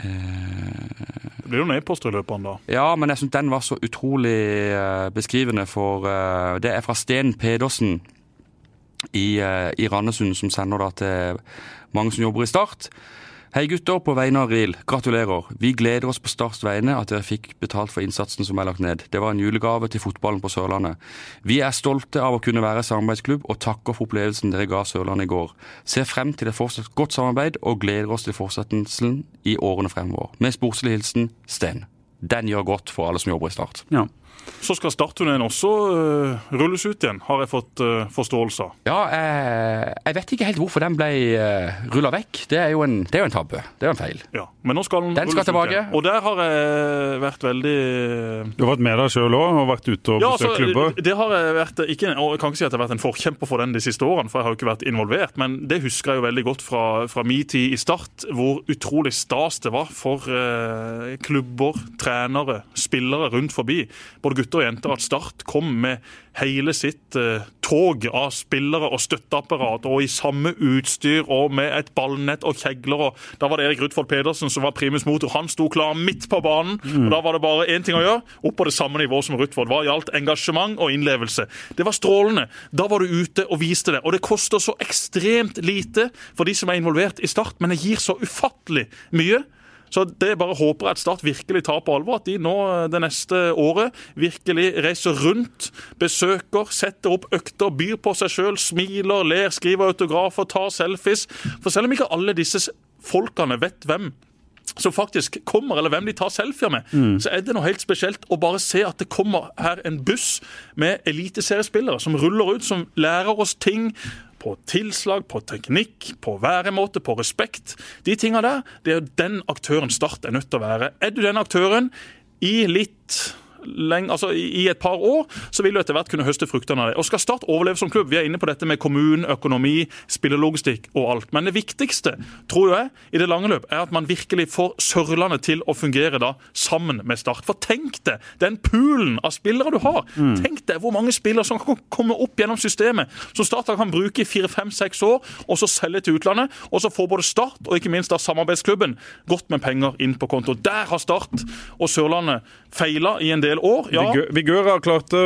Speaker 2: Det blir jo noen e-poster i løpet av en dag.
Speaker 3: Ja, men jeg syns den var så utrolig eh, beskrivende, for eh, det er fra Sten Pedersen i, eh, i Randesund, som sender da til mange som jobber i Start. Hei gutter, på vegne av RIL, gratulerer. Vi gleder oss på Starts vegne at dere fikk betalt for innsatsen som er lagt ned. Det var en julegave til fotballen på Sørlandet. Vi er stolte av å kunne være samarbeidsklubb, og takker for opplevelsen dere ga Sørlandet i går. Ser frem til et fortsatt godt samarbeid, og gleder oss til fortsettelsen i årene fremover. Med sportslig hilsen Sten. Den gjør godt for alle som jobber i Start.
Speaker 1: Ja.
Speaker 2: Så skal startturneen også uh, rulles ut igjen, har jeg fått uh, forståelse av.
Speaker 3: Ja, jeg, jeg vet ikke helt hvorfor den ble uh, rulla vekk. Det er jo en, det er jo en tabbe. Det er jo en feil.
Speaker 2: Ja, Men nå skal den,
Speaker 3: Den skal
Speaker 2: tilbake. ut igjen. Og der har jeg vært veldig
Speaker 1: Du har vært med deg sjøl òg, og vært ute og
Speaker 2: Ja,
Speaker 1: besøkt
Speaker 2: altså,
Speaker 1: klubber.
Speaker 2: det har jeg vært ikke, og Jeg kan ikke si at jeg har vært en forkjemper for den de siste årene, for jeg har jo ikke vært involvert, men det husker jeg jo veldig godt fra, fra min tid i Start, hvor utrolig stas det var for uh, klubber, trenere, spillere rundt forbi, både gutter og jenter, at Start kom med hele sitt eh, tog av spillere og støtteapparat, og i samme utstyr og med et ballnett og kjegler. og Da var det Erik Rutfold Pedersen som var primus motor. Han sto klar midt på banen. og Da var det bare én ting å gjøre, opp på det samme nivået som Rutfold. Hva gjaldt engasjement og innlevelse. Det var strålende. Da var du ute og viste det. Og det koster så ekstremt lite for de som er involvert i Start, men det gir så ufattelig mye. Så det bare håper at Start virkelig tar på alvor. At de nå eh, det neste året virkelig reiser rundt, besøker, setter opp økter, byr på seg sjøl, smiler, ler, skriver autografer, tar selfies. For selv om ikke alle disse folkene vet hvem som faktisk kommer, eller hvem de tar selfier med, så er det noe helt spesielt å bare se at det kommer her en buss med eliteseriespillere som ruller ut, som lærer oss ting på tilslag, på teknikk, på væremåte, på respekt. De tinga der, det er den aktøren Start er nødt til å være. Er du den aktøren i litt lenge, altså i et par år, så vil du etter hvert kunne høste fruktene av det. Og skal Start overleve som klubb, vi er inne på dette med kommunen, økonomi, spillelogistikk og alt. Men det viktigste, tror jeg, i det lange løp, er at man virkelig får Sørlandet til å fungere da sammen med Start. For tenk deg den poolen av spillere du har. Tenk deg hvor mange spillere som kan komme opp gjennom systemet, som Start kan bruke i fire, fem, seks år, og så selge til utlandet. Og så får både Start og ikke minst da samarbeidsklubben godt med penger inn på konto. Der har Start og Sørlandet feila i en del år. Ja,
Speaker 1: Vigør, har klart det.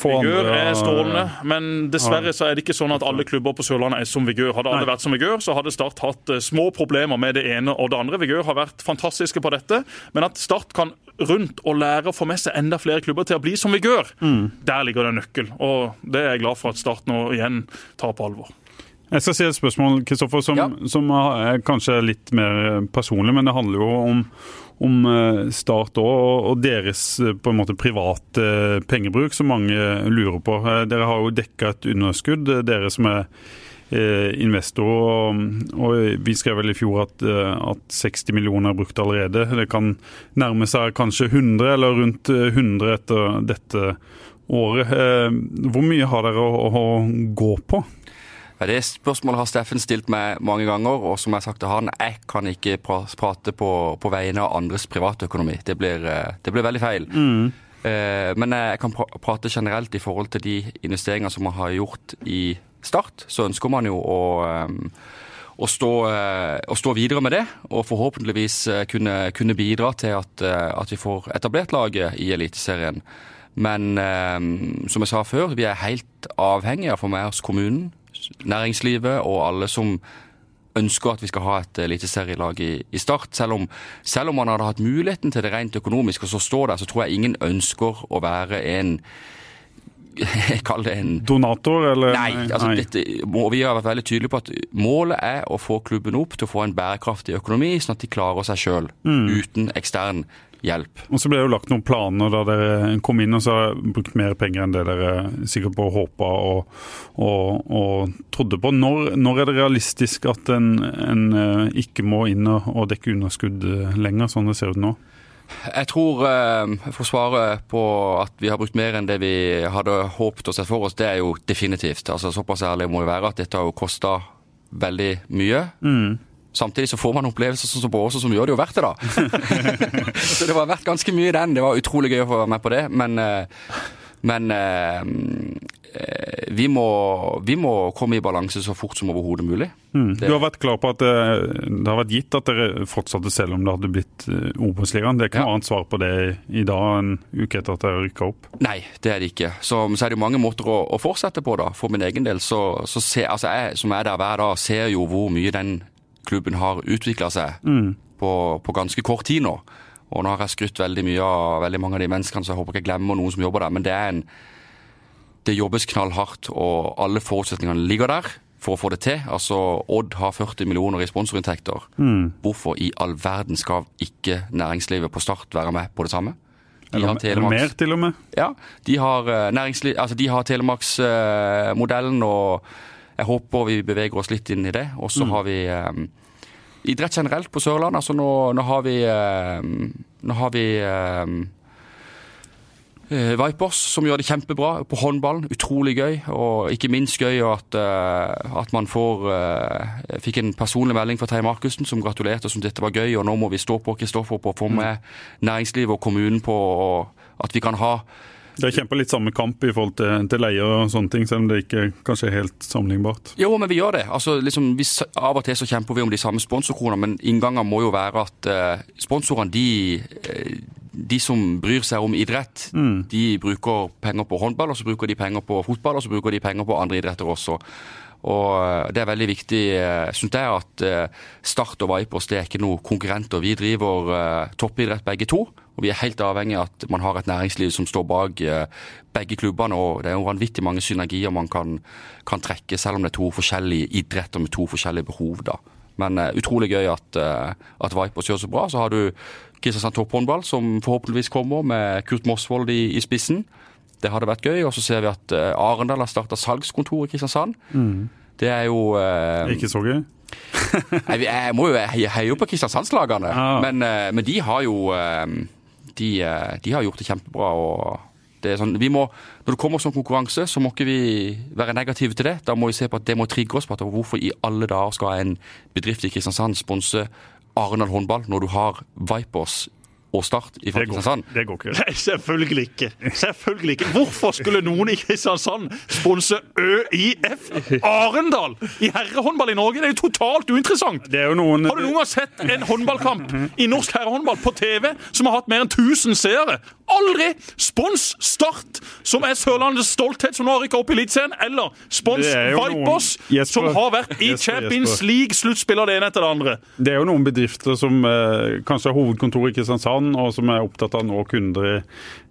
Speaker 1: Få
Speaker 2: Vigør er strålende, men dessverre så er det ikke sånn at alle klubber på Sørlandet er som Vigør. Hadde alle vært som Vigør, så hadde Start hatt eh, små problemer med det ene og det andre. Vigør har vært fantastiske på dette, men at Start kan rundt og lære å få med seg enda flere klubber til å bli som Vigør, der ligger det en nøkkel. Og det er jeg glad for at Start nå igjen tar på alvor.
Speaker 1: Jeg skal si et spørsmål, Kristoffer, som,
Speaker 3: Ja.
Speaker 1: som er kanskje litt mer personlig, men det handler jo om, om eh, Start òg, og, deres eh, på en måte private eh, pengebruk, som mange lurer på. Dere har jo dekka et underskudd, dere som er investor. Og, vi skrev vel i fjor at, at 60 millioner er brukt allerede. Det kan nærme seg kanskje 100, eller rundt eh, 100 etter dette året. Hvor mye har dere å, å gå på?
Speaker 3: Det spørsmålet har Steffen stilt meg mange ganger, og som jeg har sagt til han, jeg kan ikke pra- prate på, på vegne av andres privatøkonomi. Det blir, eh, det blir veldig feil. Eh, Men jeg kan pra- prate generelt i forhold til de investeringer som man har gjort i Start. Så ønsker man jo å, eh, å, stå, eh, å stå videre med det, og forhåpentligvis eh, kunne, kunne bidra til at, eh, at vi får etablert laget i Eliteserien. Men eh, som jeg sa før, vi er helt avhengige av å få med oss kommunen, næringslivet og alle som ønsker at vi skal ha et eliteserielag i, i Start. Selv om, selv om man hadde hatt muligheten til det rent økonomisk, og så står der, så tror jeg ingen ønsker å være en kaller det en
Speaker 1: Donator, eller?
Speaker 3: Nei, altså Dette, må, vi har vært veldig tydelige på at målet er å få klubben opp til å få en bærekraftig økonomi, sånn at de klarer seg sjøl, uten ekstern hjelp.
Speaker 1: Og så ble det jo lagt noen planer da dere kom inn og så brukt mer penger enn det dere sikkert på håpa og, og, og trodde på. Når, når er det realistisk at en, en eh, ikke må inn og, dekke underskudd eh, lenger, sånn det ser ut nå?
Speaker 3: Jeg tror, eh, for å svare på at vi har brukt mer enn det vi hadde håpet og sett for oss, det er jo definitivt. Altså Såpass ærlig må vi være at dette har jo kosta veldig mye. Samtidig så får man opplevelser sånn som på Åse som gjør det jo verdt det, da. så det var verdt ganske mye den. Det var utrolig gøy å få være med på det. Men, eh, men eh, eh, vi, må, vi må komme i balanse så fort som overhodet mulig.
Speaker 1: Mm. Du har vært klar på at det, det har vært gitt at dere fortsatte selv om det hadde blitt Obos-ligaen. Det er ikke
Speaker 3: Ja.
Speaker 1: noe annet svar på det i dag en uke etter at dere rykka opp.
Speaker 3: Nei, det er det ikke. Så, så er det jo mange måter å, å fortsette på, da. For min egen del så, så ser altså jeg som er der hver dag, ser jo hvor mye den klubben har utvikla seg på, på ganske kort tid nå. Og nå har jeg skrytt veldig mye av veldig mange av de menneskene, så jeg håper ikke jeg glemmer noen som jobber der. Men det er en Det jobbes knallhardt, og alle forutsetningene ligger der for å få det til. Altså, Odd har 40 millioner i sponsorinntekter. Hvorfor i all verden skal ikke næringslivet på Start være med på det samme? De
Speaker 1: Eller, eller mer, til og med.
Speaker 3: ja, de har, eh, altså de har Telemarksmodellen, og jeg håper vi beveger oss litt inn i det. Og så har vi eh, idrett generelt på Sørlandet. Altså nå, nå har vi, eh, nå har vi eh, eh, Vipers, som gjør det kjempebra på håndballen. Utrolig gøy. Og ikke minst gøy at, eh, at man får Jeg fikk en personlig melding fra Terje Markussen som gratulerte og som dette var gøy. Og nå må vi stå på Kristoffer på å få med næringslivet og kommunen på at vi kan ha
Speaker 1: Dere kjemper litt samme kamp i forhold til, til leie og sånne ting, selv om det ikke kanskje er helt sammenlignbart.
Speaker 3: Jo, men vi gjør det. Altså, liksom, vi, av og til så kjemper vi om de samme sponsorkronene, men inngangen må jo være at eh, sponsorene, de, eh, de som bryr seg om idrett, de bruker penger på håndball, og så bruker de penger på fotball, og så bruker de penger på andre idretter også. Og eh, det er veldig viktig, syns synes jeg, at eh, Start og Vipers det er ikke noe konkurrenter. Vi driver eh, toppidrett begge to, og vi er helt avhengig av at man har et næringsliv som står bak eh, begge klubbene. og Det er jo vanvittig mange synergier man kan, kan trekke, selv om det er to forskjellige idretter med to forskjellige behov. da. Men eh, utrolig gøy at, eh, at Vipers gjør så bra. Så har du Kristiansand Topphåndball, som forhåpentligvis kommer med Kurt Mosvold i, i spissen. Det hadde vært gøy. Og så ser vi at eh, Arendal har starta salgskontor i Kristiansand. Det er jo eh,
Speaker 1: Ikke så gøy?
Speaker 3: jeg, jeg må jo heie, heie på Kristiansandslagene,
Speaker 1: Ja.
Speaker 3: men, eh, men de har jo eh, de, de har gjort det kjempebra. og det er sånn, vi må, Når det kommer sånn konkurranse, så må ikke vi være negative til det. Da må vi se på at det må trigge oss på at hvorfor i alle dager skal en bedrift i Kristiansand sponse Arendal håndball når du har Vipers og Start
Speaker 1: i
Speaker 3: Kristiansand?
Speaker 1: det går ikke.
Speaker 2: Nei, selvfølgelig ikke. Selvfølgelig ikke. Hvorfor skulle noen i Kristiansand sponse ØIF Arendal i herrehåndball i Norge? Det er jo totalt uinteressant.
Speaker 1: Det er jo noen
Speaker 2: Har du noen gang sett en håndballkamp i norsk herrehåndball på TV som har hatt mer enn 1000 seere? Aldri! Spons Start, som er Sørlandets stolthet, som nå har rykka opp i Eliteserien, eller spons
Speaker 1: er noen-
Speaker 2: som har vært i
Speaker 1: Jesper,
Speaker 2: Champions
Speaker 1: Jesper.
Speaker 2: League-sluttspiller det ene etter det andre.
Speaker 1: Det er jo noen bedrifter som eh, kanskje har hovedkontor i Kristiansand, og som er opptatt av å nå kunder i,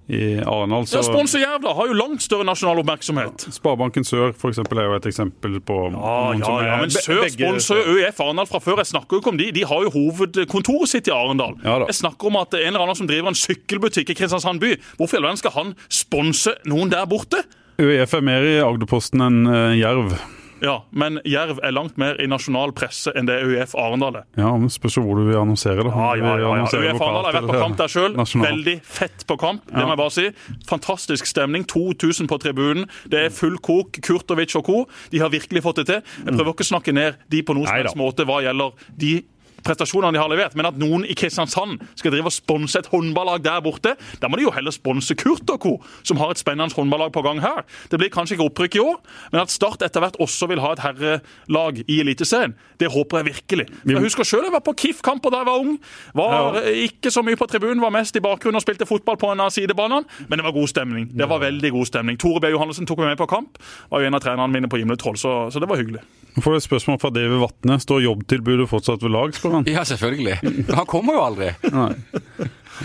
Speaker 1: i Arendal.
Speaker 2: Ja, Sponse Jævla har jo langt større nasjonal oppmerksomhet.
Speaker 1: Sparebanken Sør for eksempel, er jo et eksempel på
Speaker 2: Ja,
Speaker 1: noen
Speaker 2: ja,
Speaker 1: som er
Speaker 2: ja, men Sør
Speaker 1: begge-
Speaker 2: sponser ØIF Arendal fra før. Jeg snakker jo ikke om de. De har jo hovedkontoret sitt i Arendal.
Speaker 1: Ja
Speaker 2: jeg snakker om at en eller annen som driver en sykkelbutikk i Kristiansand by. Hvorfor i all verden skal han sponse noen der borte?
Speaker 1: ØIF er mer i Agderposten enn eh, Jerv.
Speaker 2: Ja, men Jerv er langt mer i nasjonal presse enn det ØIF Arendal er.
Speaker 1: Ja, men Spørs hvor du vil annonsere, da.
Speaker 2: Ja, ja, ja, ja. ØIF Arendal har vært på kamp der sjøl. Veldig fett på kamp, det må jeg bare si. Fantastisk stemning. 2000 på tribunen. Det er full kok. Kurtovic og co. De har virkelig fått det til. Jeg prøver ikke å snakke ned de på noen som helst måte hva gjelder de prestasjonene de har levert, men at noen i Kristiansand skal drive og sponse et håndballag der borte, da må de jo heller sponse Kurt og co., som har et spennende håndballag på gang her. Det blir kanskje ikke opprykk i år, men at Start etter hvert også vil ha et herrelag i Eliteserien, det håper jeg virkelig. Jeg husker sjøl jeg var på KIF-kamper da jeg var ung. Var ikke så mye på tribunen, var mest i bakgrunnen og spilte fotball på en av sidebanene, men det var god stemning. Det var veldig god stemning. Tore B. Johannessen tok meg med på kamp, var jo en av trenerne mine på Gimle Troll, så, så det var hyggelig.
Speaker 1: Nå får du et spørsmål fra David Vatne. Står jobbtilbudet fortsatt ved lag, spør han.
Speaker 3: Ja, selvfølgelig. Men han kommer jo aldri.
Speaker 1: Nei.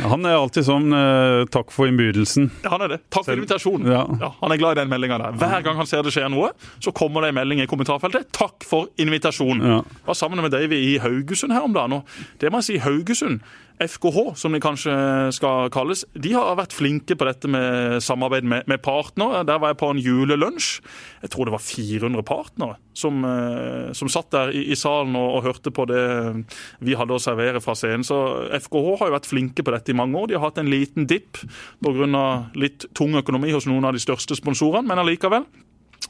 Speaker 1: Han er alltid sånn eh, 'takk for innbydelsen'.
Speaker 2: Ja, Han er det. Takk for invitasjonen.
Speaker 1: Ja.
Speaker 2: Ja, han er glad i den meldinga der. Hver gang han ser det skjer noe, så kommer det en melding i kommentarfeltet. 'Takk for invitasjonen'.
Speaker 1: Ja.
Speaker 2: Var sammen med Davy i Haugesund her om dagen. og Det må jeg si, Haugesund, FKH som de kanskje skal kalles, de har vært flinke på dette med samarbeid med, med partnere. Der var jeg på en julelunsj. Jeg tror det var 400 partnere som, eh, som satt der i, i salen og, og hørte på det vi hadde å servere fra scenen. Så FKH har jo vært flinke på dette i mange år. De har hatt en liten dipp pga. litt tung økonomi hos noen av de største sponsorene, men allikevel.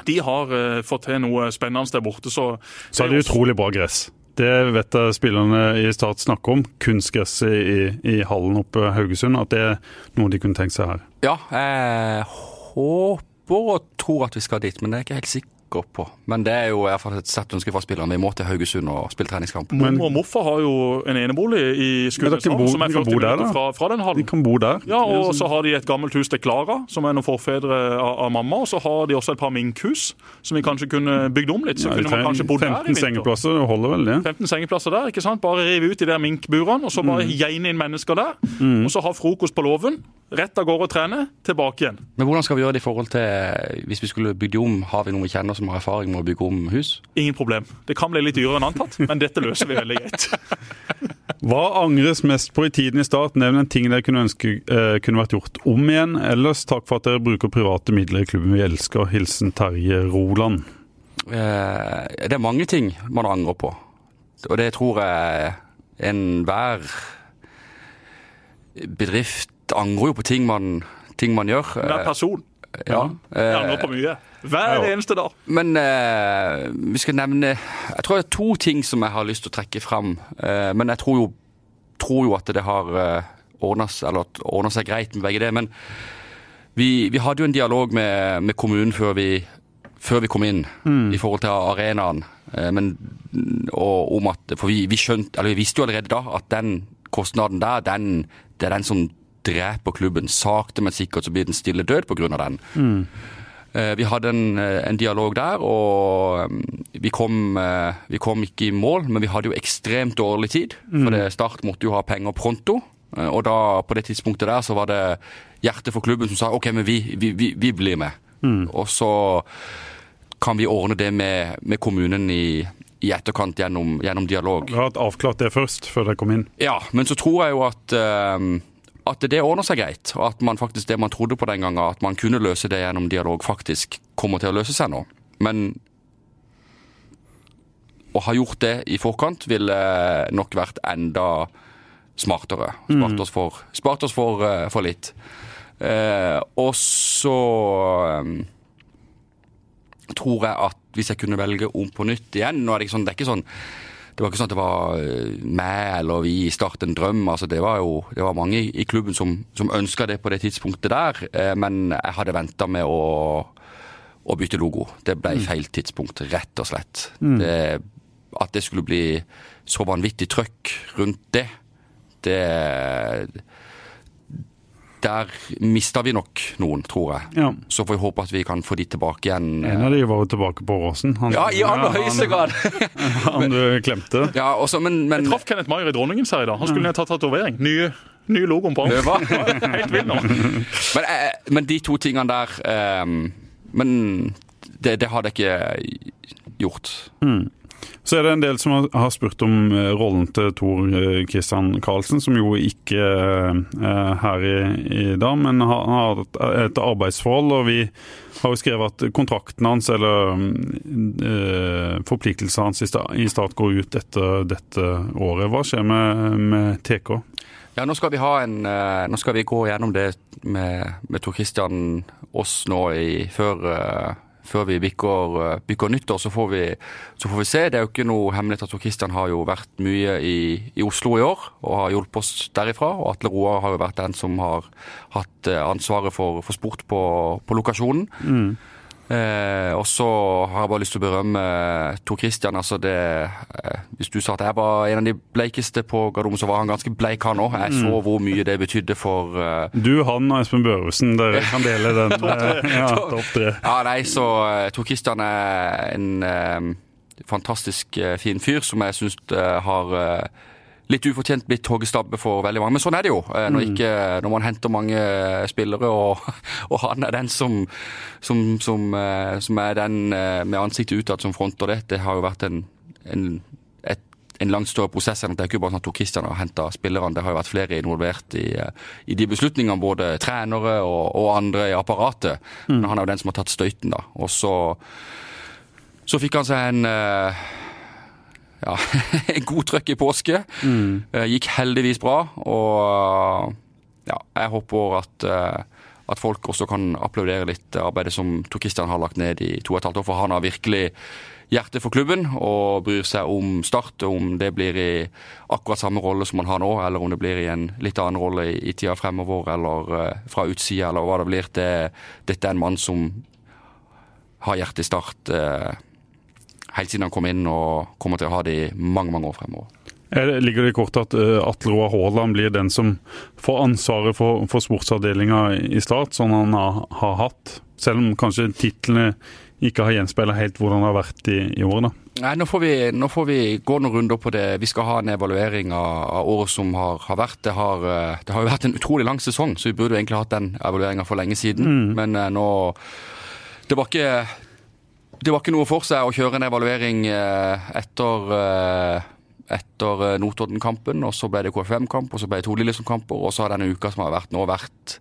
Speaker 2: De har eh, fått til noe spennende der borte. Så,
Speaker 1: Så er det utrolig bra gress. Det vet jeg spillerne i Start snakker om. Kunstgresset i, i hallen oppe Haugesund. At det er noe de kunne tenkt seg her.
Speaker 3: Ja, jeg håper og tror at vi skal dit, men det er ikke helt sikker på. Men det er jo i hvert fall et sterkt ønske fra spillerne. Vi må til Haugesund og spille treningskamp.
Speaker 2: Mormor og morfar har jo en enebolig i
Speaker 1: Men
Speaker 2: Skudeneshavn, som er 40
Speaker 1: bo der,
Speaker 2: minutter
Speaker 1: da.
Speaker 2: fra, fra den
Speaker 1: De kan bo der.
Speaker 2: Ja, og så har de et gammelt hus til Klara, som er noen forfedre av, av mamma. Og så har de også et par minkhus, som vi kanskje kunne bygd om litt. Så
Speaker 1: Ja,
Speaker 2: kunne man kanskje bodd der i
Speaker 1: 15 sengeplasser, det holder vel det?
Speaker 2: 15 sengeplasser der, ikke sant? Bare rive ut de der minkburene, og så bare
Speaker 1: Mm.
Speaker 2: geine inn mennesker der. Og så ha frokost på låven, rett av gårde og trene, tilbake igjen.
Speaker 3: Men hvordan skal vi gjøre det i forhold til hvis vi skulle bygd om? Har vi noe vi kjenner som har erfaring med å bygge om hus?
Speaker 2: Ingen problem. Det kan bli litt dyrere enn antatt, men dette løser vi veldig greit.
Speaker 1: Hva angres mest på i tiden i start? Nevn en ting dere kunne ønske eh, kunne vært gjort om igjen. Ellers takk for at dere bruker private midler i klubben vi elsker. Hilsen Terje Roland.
Speaker 3: Eh, det er mange ting man angrer på. Og det tror jeg enhver bedrift angrer jo på ting man, ting man gjør.
Speaker 2: Hver person.
Speaker 3: Ja.
Speaker 2: Jeg angrer på mye. Hver eneste dag.
Speaker 3: Men eh, vi skal nevne Jeg tror det er to ting som jeg har lyst til å trekke fram. Eh, men jeg tror jo, tror jo at det har eh, ordna seg greit med begge det. Men vi, vi hadde jo en dialog med, med kommunen før vi, før vi kom inn i forhold til arenaen. Eh, men, og om at, for vi, vi, skjønte, eller vi visste jo allerede da at den kostnaden der, den, det er den som dreper klubben. Sakte, men sikkert så blir den stille død pga. den. Mm. Vi hadde en, eh, en dialog der, og mm, vi kom, eh, vi kom ikke i mål, men vi hadde jo ekstremt dårlig tid. For det Start måtte jo ha penger pronto. eh, Og da, på det tidspunktet der så var det hjertet for klubben som sa OK, men vi, vi, vi, vi blir med. Og så kan vi ordne det med, med kommunen i, i etterkant gjennom, gjennom dialog.
Speaker 1: Du har hatt avklart det først, før dere kom inn.
Speaker 3: Ja, men så tror jeg jo at, eh, at det ordner seg greit. Og at man faktisk det man trodde på den gangen, at man kunne løse det gjennom dialog, faktisk kommer til å løse seg nå. Men å ha gjort det i forkant ville nok vært enda smartere. Spart oss for, spart oss for, eh, for litt. Eh, og så eh, tror jeg at hvis jeg kunne velge om på nytt igjen Nå er det ikke sånn, det er ikke sånn det var ikke sånn at det var eh, meg eller vi i Start en drøm. altså Det var jo det var mange i klubben som, som ønska det på det tidspunktet der. eh, Men jeg hadde venta med å, å bytte logo. Det ble feil tidspunkt, rett og slett. Det, at det skulle bli så vanvittig trøkk rundt det, det Der mista vi nok noen, tror jeg.
Speaker 1: Ja.
Speaker 3: Så får vi håpe at vi kan få de tilbake igjen.
Speaker 1: En av de var jo tilbake på Åsen.
Speaker 3: Ja, i aller
Speaker 1: han-
Speaker 3: høyeste grad!
Speaker 1: Han du klemte.
Speaker 3: Ja, også, men, men
Speaker 2: Traff Kenneth Maier i Dronningens her i dag. Han skulle ned ta tatovering. Nye, nye logoen på
Speaker 3: Det
Speaker 2: ham. Helt vill nå.
Speaker 3: Men, eh, men de to tingene der um, Men det, det hadde jeg ikke gjort.
Speaker 1: Så er det en del som har, spurt om eh, rollen til Tor Kristian Christian Karlsen, som jo ikke eh, er her i, i dag, men han har et, arbeidsforhold. Og vi har jo skrevet at kontrakten hans, eller eh, forpliktelsene hans i, sta, i Start, går ut etter dette året. Hva skjer med, med TK?
Speaker 3: Ja, nå skal en eh, Nå skal vi gå gjennom det med, med Tor Christian oss nå i, før, eh, før vi bikker, eh, bikker nyttår. Så får, vi, så får vi se. Det er jo ikke noe hemmelighet at Tor har jo vært mye i, i Oslo i år og har hjulpet oss derifra. Og Atle Roar har jo vært den som har hatt eh, ansvaret for, for sport på, på lokasjonen. Eh, og så har jeg bare lyst til å berømme eh, Tor Christian. altså det, eh, Hvis du sa at jeg var en av de bleikeste på Gardermoen, så var han ganske bleik han òg. Jeg så hvor mye det betydde for eh,
Speaker 1: Du, han og Espen Børresen, dere kan dele den. eh, ja, topp tre.
Speaker 3: Ja, nei, så uh, Tor Christian er en eh, fantastisk eh, fin fyr som jeg syns har eh, litt ufortjent blitt hoggestabbe for veldig mange. Men sånn er det jo eh, når, ikke, når man henter mange spillere, og, og han er den som, som, som, eh, som er den eh, med ansiktet utad som fronter det. Det har jo vært en, en, et, en langt større prosess enn at det er ikke bare sånn at Christian har henta spillerne. Det har jo vært flere involvert i, eh, i de beslutningene, både trenere og, og andre i apparatet. Men han er jo den som har tatt støyten, da. Og så, så fikk han seg en eh, ja, god trøkk i påske. Mm. Gikk heldigvis bra. Og ja, jeg håper at, eh, at folk også kan applaudere litt arbeidet som Tor Christian har lagt ned i to og et halvt år. For han har virkelig hjerte for klubben og bryr seg om Start. Om det blir i akkurat samme rolle som han har nå, eller om det blir i en litt annen rolle i, i tida fremover, eller eh, fra utsida, eller hva det blir. Det, dette er en mann som har hjertet i Start eh, helt siden han kom inn, og kommer til å ha det i mange, mange år fremover.
Speaker 1: Ligger det i kortet at uh, Atle Roar Haaland blir den som får ansvaret for, for sportsavdelinga i Start, sånn han har, har hatt? Selv om kanskje titlene ikke har gjenspeila helt hvordan det har vært i, i årene?
Speaker 3: Nei, nå får, vi, nå får, vi, gå noen runder på det. Vi skal ha en evaluering av, av året som har, har vært. Det har, eh, det har, jo vært en utrolig lang sesong, så vi burde egentlig hatt den evalueringa for lenge siden. Mm. Men uh, nå Det var ikke det var ikke noe for seg å kjøre en evaluering etter etter eh, Notodden-kampen, og så ble det KFM-kamp, og så ble det to Lillesund-kamper, og så har denne uka som har vært nå, vært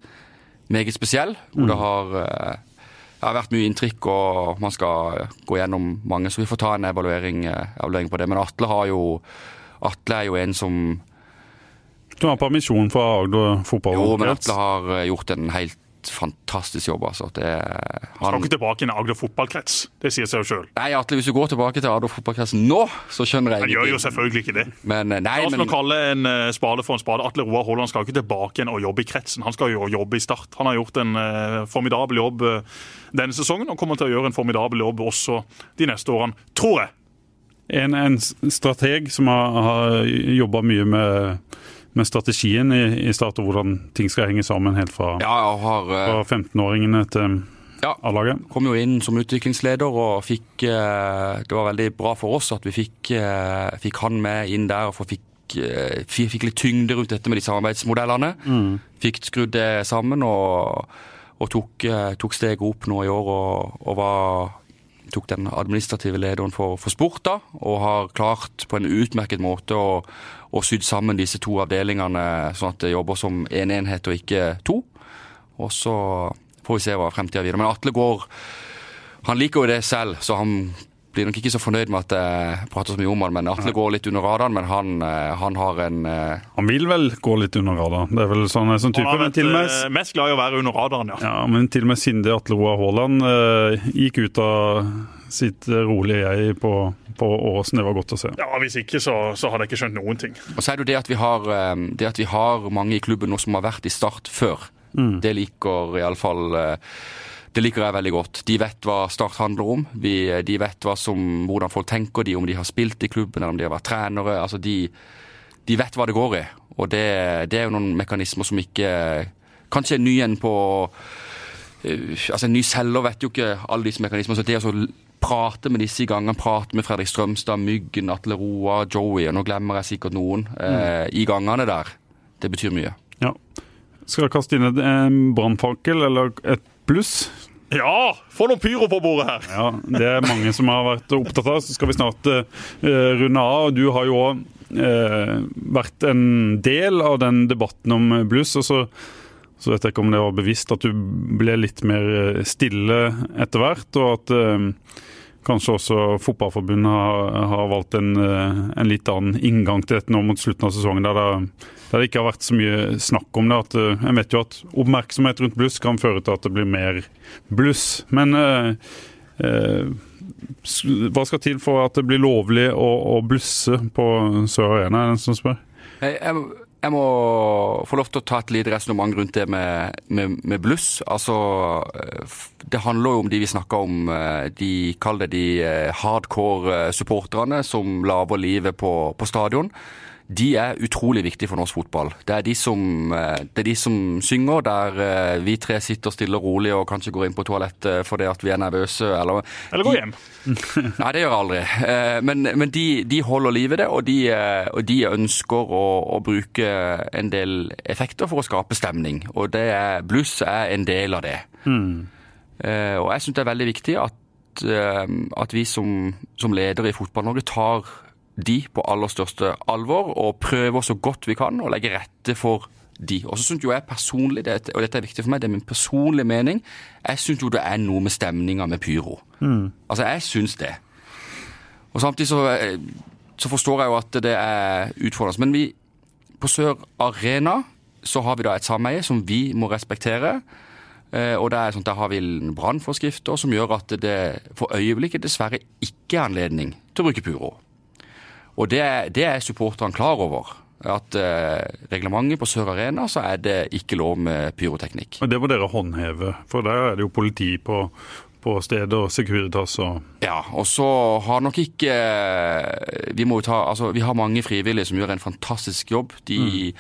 Speaker 3: meget spesiell. Hvor mm. det har, eh, det har, vært mye inntrykk, og man skal gå gjennom mange. Så vi får ta en evaluering, eh, evaluering på det. Men Atle har jo Atle er jo en som
Speaker 1: Du har permisjon fra Agder fotball?
Speaker 3: Jo, men Atle har gjort en helt fantastisk jobb. altså. Det,
Speaker 2: han skal ikke tilbake i Agder fotballkrets, det sier seg jo sjøl.
Speaker 3: Nei, Atle, hvis du går tilbake til Agder fotballkrets nå, så skjønner jeg
Speaker 2: Han gjør jo selvfølgelig ikke det.
Speaker 3: Men, eh, nei,
Speaker 2: La oss men... nå kalle en uh, spade for en spade. Atle Roar Haaland skal ikke tilbake igjen og jobbe i kretsen. Han skal jo jobbe i Start. Han har gjort en uh, formidabel jobb uh, denne sesongen og kommer til å gjøre en formidabel jobb også de neste årene, tror jeg.
Speaker 1: En, en strateg som har, har jobba mye med med strategien i, i start, og hvordan ting skal henge sammen helt fra,
Speaker 3: ja, har,
Speaker 1: fra 15-åringene til ja, A-laget.
Speaker 3: Kom jo inn som utviklingsleder og fikk eh, Det var veldig bra for oss at vi fikk, eh, fikk han med inn der. og fikk, eh, fikk litt tyngde rundt dette med de samarbeidsmodellene. Mm. Fikk skrudd det sammen og, og tok, tok, steget opp nå i år og, og var tok den administrative lederen for, for sport da, og har klart på en utmerket måte å, å sydd sammen disse to avdelingene sånn at det jobber som én en enhet og ikke to. Og så får vi se hva fremtida videre. Men Atle går Han liker jo det selv, så han blir nok ikke så fornøyd med at jeg prater så mye om han, men Atle går litt under radaren. Men han, eh, han, har en eh,
Speaker 1: Han vil vel gå litt under radaren? Det er vel sånn, sånn type.
Speaker 2: Han er med, eh, mest glad i å være under radaren, ja.
Speaker 1: ja men til og med Sinde Atle Roar Haaland eh, gikk ut av sitt rolige jeg på, på Åsen. Det var godt å se.
Speaker 2: Ja, Hvis ikke så, så hadde jeg ikke skjønt noen ting.
Speaker 3: Og så er det jo det at vi har, det at vi har mange i klubben nå som har vært i Start før. Mm. Det liker iallfall eh, det liker jeg veldig godt. De vet hva Start handler om. Vi, de vet som, hvordan folk tenker de, om de har spilt i klubben eller om de har vært trenere. Altså de, de vet hva det går i. Og det, det, er jo noen mekanismer som ikke Kanskje er nye en på uh, altså En ny selger vet jo ikke alle disse mekanismene. så det å prate med disse i gangene. Prate med Fredrik Strømstad, Myggen, Atle Roa, Joey, og nå glemmer jeg sikkert noen. Eh, mm. I gangene der. Det betyr mye.
Speaker 1: Ja. Skal jeg kaste inn en brannfakkel eller et bluss?
Speaker 2: Ja! Få noen pyro på bordet her!
Speaker 1: Ja, Det er mange som har vært opptatt av. Så skal vi snart uh, runde av. Du har jo òg uh, vært en del av den debatten om bluss. og så så vet jeg ikke om det var bevisst at du ble litt mer stille etter hvert, og at uh, Kanskje også Fotballforbundet har, har valgt en, eh, en, litt annen inngang til dette nå mot slutten av sesongen, der det, der det ikke har vært så mye snakk om det. At, eh, jeg vet jo at oppmerksomhet rundt bluss kan føre til at det blir mer bluss. Men eh, eh, hva skal til for at det blir lovlig å, å blusse på Sør Arena, er det en som spør?
Speaker 3: Jeg, jeg jeg må få lov til å ta et lite resonnement rundt det med, med, med, bluss. Altså, eh, det handler jo om de vi snakker om, eh, de kaller det de hardcore supporterne som lager livet på, på stadion de er utrolig viktige for norsk fotball. Det er de som, eh, det er de som synger, der eh, vi tre sitter stille og rolig og kanskje går inn på toalettet fordi at vi er nervøse. Eller,
Speaker 2: eller går hjem.
Speaker 3: nei, det gjør jeg aldri. Eh, men, men de, de, holder liv i det, og de, og de ønsker å, å, bruke en del effekter for å skape stemning. Og det er, bluss er en del av det. Mm. Og jeg syns det er veldig viktig at, at vi som, som ledere i Fotball-Norge tar de på aller største alvor og prøver så godt vi kan å legge rette for de. Og så syns jo jeg personlig, og dette er viktig for meg, det er min personlige mening, jeg syns jo det er noe med stemninga med pyro. Mm. Altså, jeg syns det. Og samtidig så, så, forstår jeg jo at det er utfordrende. Men vi, på Sør Arena så har vi da et sameie som vi må respektere. Eh, og det er sånn, Der har vi brannforskrifter som gjør at det for øyeblikket dessverre ikke er anledning til å bruke puro. Og det, det er supporterne klar over. At eh, reglementet på Sør Arena så er det ikke lov med pyroteknikk.
Speaker 1: Og Det må dere håndheve, for der er det jo politi på, på stedet og Securitas og
Speaker 3: Ja, og så har nok ikke eh, Vi må ta Altså, vi har mange frivillige som gjør en fantastisk jobb. De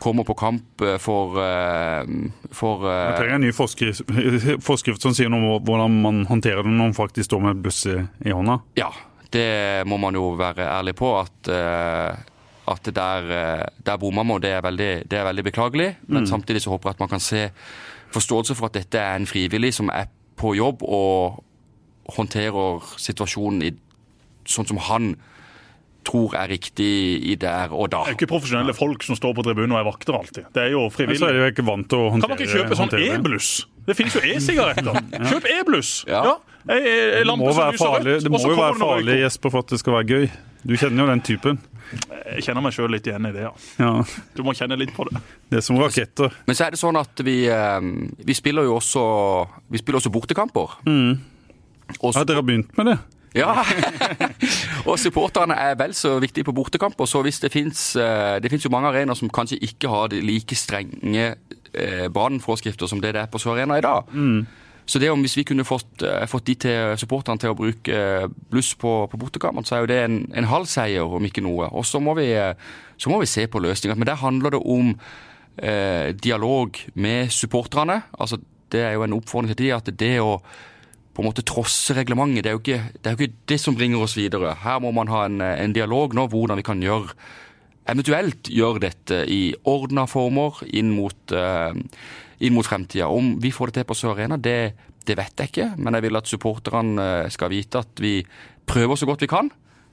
Speaker 3: kommer på kamp eh, for, eh, for
Speaker 1: Jeg
Speaker 3: eh,
Speaker 1: trenger en ny forskrift, forskrift som sier noe om hvordan man håndterer det når man faktisk står med buss i, i hånda.
Speaker 3: Ja, det må man jo være ærlig på at eh, at der, eh, der bommer man, og det er veldig, det er veldig beklagelig. Men samtidig så håper jeg at man kan se forståelse for at dette er en frivillig som er på jobb og håndterer situasjonen i, sånn som han tror er riktig i der og da.
Speaker 2: Det er jo ikke profesjonelle folk som står på tribunen og er vakter alltid. Det er jo
Speaker 1: Men så er de jo ikke vant til å håndtere Kan
Speaker 2: man ikke kjøpe sånn e-bluss? Det finnes jo e-sigaretter. Kjøp e-bluss.
Speaker 3: Ja.
Speaker 2: Ja. Ei- ei
Speaker 1: Det må være farlig,
Speaker 2: rødt,
Speaker 1: det må jo være farlig Jesper, for at det skal være gøy. Du kjenner jo den typen.
Speaker 2: Jeg kjenner meg sjøl litt igjen i det, ja.
Speaker 1: Ja,
Speaker 2: Du må kjenne litt på det.
Speaker 1: Det er som raketter.
Speaker 3: Men så er det sånn at vi, eh, vi spiller jo også, vi spiller også bortekamper. Og
Speaker 1: Ja, dere har begynt med det?
Speaker 3: Ja, og supporterne er vel så viktige på bortekamper, så hvis det finnes, eh, jo mange arenaer som kanskje ikke har de like strenge eh, brannforskrifter som det det er på Sør Arena i dag. Så det om hvis vi kunne fått, eh, fått de til, supporterne til å bruke eh, bluss på, på bortekampen, så er jo det en, en halv seier, om ikke noe. Og så må vi, eh, så må vi se på løsninger. Men der handler det om eh, dialog med supporterne. Altså, det er jo en oppfordring til de at det å på en måte trosse reglementet. Det er, ikke, det er jo ikke det som bringer oss videre. Her må man ha en, en dialog nå, hvordan vi kan gjøre eventuelt gjøre dette i ordna former inn mot, uh, inn mot fremtida. Om vi får det til på Sør Arena, det, det vet jeg ikke. Men jeg vil at supporterne eh, skal vite at vi prøver så godt vi kan.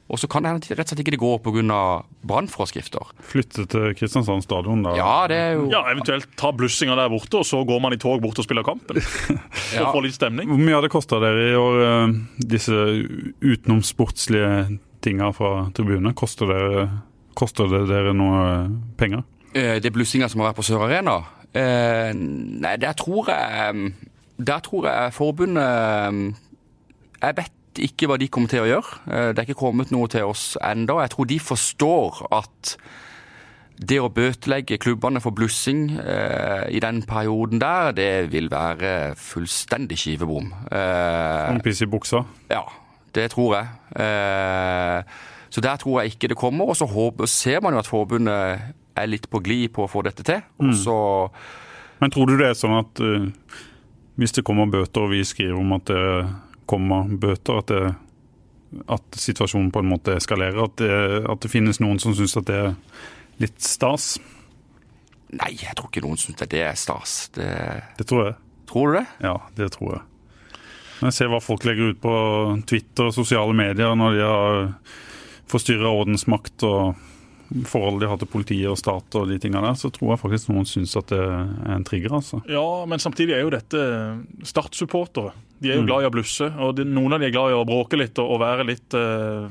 Speaker 3: Og så kan det hende rett og slett ikke det går pga. brannforskrifter.
Speaker 1: Flytte til Kristiansand stadion, da.
Speaker 3: Ja, det er jo
Speaker 2: Ja, Eventuelt ta blussinga der borte, og så går man i tog bort og spiller kampen. ja. Og får litt stemning.
Speaker 1: Hvor mye har det kosta dere i år, eh, disse utenomsportslige tinga fra tribunene? Koster, dere, koster det dere noe penger?
Speaker 3: Det er blussinga som har vært på Sør Arena? Eh, nei, der tror jeg mm, Der tror jeg forbundet mm, Jeg vet ikke hva de kommer til å gjøre. Eh, det er ikke kommet noe til oss enda. Jeg tror de forstår at det å bøtelegge klubbene for blussing eh, i den perioden der, det vil være fullstendig skivebom. Eh,
Speaker 1: Om piss i buksa?
Speaker 3: ja, det tror jeg. Eh, så der tror jeg ikke det kommer. Og så ser man jo at forbundet er litt på glid på å få dette til. Og så
Speaker 1: Men tror du det er sånn at uh, hvis det kommer bøter, og vi skriver om at det kommer bøter, at, det, at situasjonen på en måte eskalerer? At det, at det finnes noen som syns at det er litt stas?
Speaker 3: Nei, jeg tror ikke noen syns det er stas. Det,
Speaker 1: Det tror jeg.
Speaker 3: tror du det?
Speaker 1: Ja, det tror jeg. Når jeg ser hva folk legger ut på Twitter og sosiale medier når de har forstyrra ordensmakt og forhold de har til politiet og stat og de tingene der, så tror jeg faktisk noen syns at det er en trigger, altså.
Speaker 2: Ja, men samtidig er jo dette Start-supportere. De er jo glad i å blusse, og de, noen av de er glad i å bråke litt og, og være litt uh,